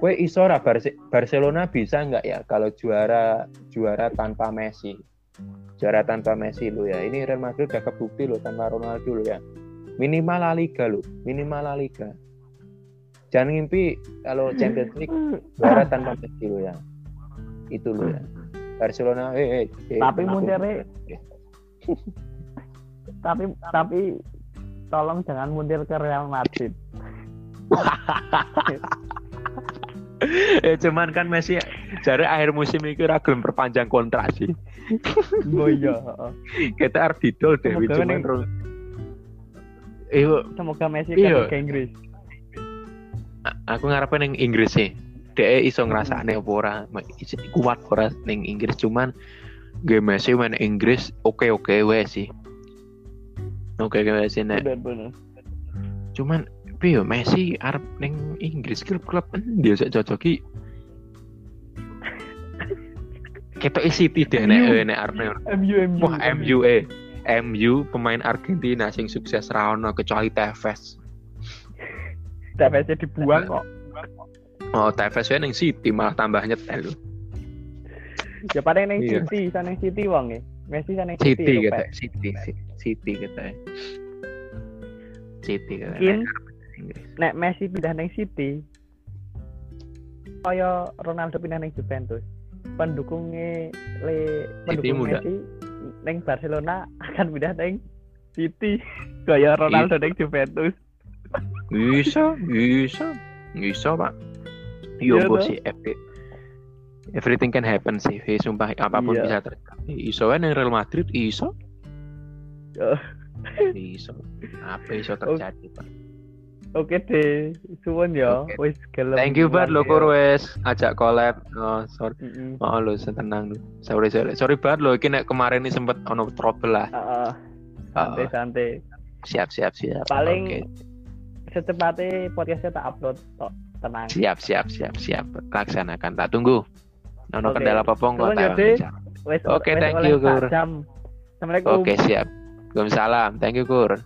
Kue iso ra Barce- Barcelona bisa nggak ya kalau juara juara tanpa Messi? Juara tanpa Messi lo ya. Ini Real Madrid udah kebukti lo tanpa Ronaldo lo ya. Minimal La Liga lo minimal La Liga. Jangan ngimpi kalau Champions League juara tanpa Messi lo ya. Itu lo ya Barcelona eh, eh, eh Tapi muntirnya- tapi tapi tolong jangan muntir ke Real Madrid. ya cuman kan Messi jare akhir musim ini ra gelem perpanjang kontrak sih. Oh iya. Kita harus didol deh Semoga cuman terus Iyo, Semoga Messi kan ke Inggris. aku ngarepin yang Inggris sih. Dia iso ngerasane apa ora, Ma- is- kuat ora ning Inggris? Cuman game Messi main Inggris oke-oke wae sih. Oke oke wae sih nek. Cuman piye yo Messi arep ning Inggris klub-klub dia sik cocoki Ketok City deh nek eh, nek arep MU MU. Wah MU eh. MU pemain Argentina sing sukses ra ono kecuali Tevez. TPS dibuang kok. Oh Tevez ya ning City malah tambah nyetel. Ya paling neng Iya. City, sana City wong e. Messi sana City City. Pak. City, Ci- City gitu. City gitu. Mungkin nek Messi pindah neng City kaya Ronaldo pindah neng Juventus pendukungnya le pendukung muda. Messi neng Barcelona akan pindah neng City kaya Ronaldo neng Juventus Bisa, bisa, bisa pak. Yo Iya, bos sih, every, everything can happen sih. Hei, sumpah apa pun Iya. bisa terjadi. Iso kan yang Real Madrid iso. Oh. iso. Apa iso terjadi pak? Oke deh, suwun ya. Wis gelem. Thank you banget lo diundang Kur ya. wes ajak collab. Oh, sorry. Mm-mm. Oh lo tenang lo. Sorry sorry. Sorry banget lo iki nek kemarin ini sempet ono trouble lah. Heeh. santai santai. Siap siap siap. Paling Oke. secepatnya podcastnya tak upload tok tenang. Siap siap siap siap. Laksanakan. Tak tunggu. Ono Oke. kendala apa kok bicara. Wes Oke, thank you. Assalamualaikum. Oke siap. Waalaikumsalam. Thank you Kur.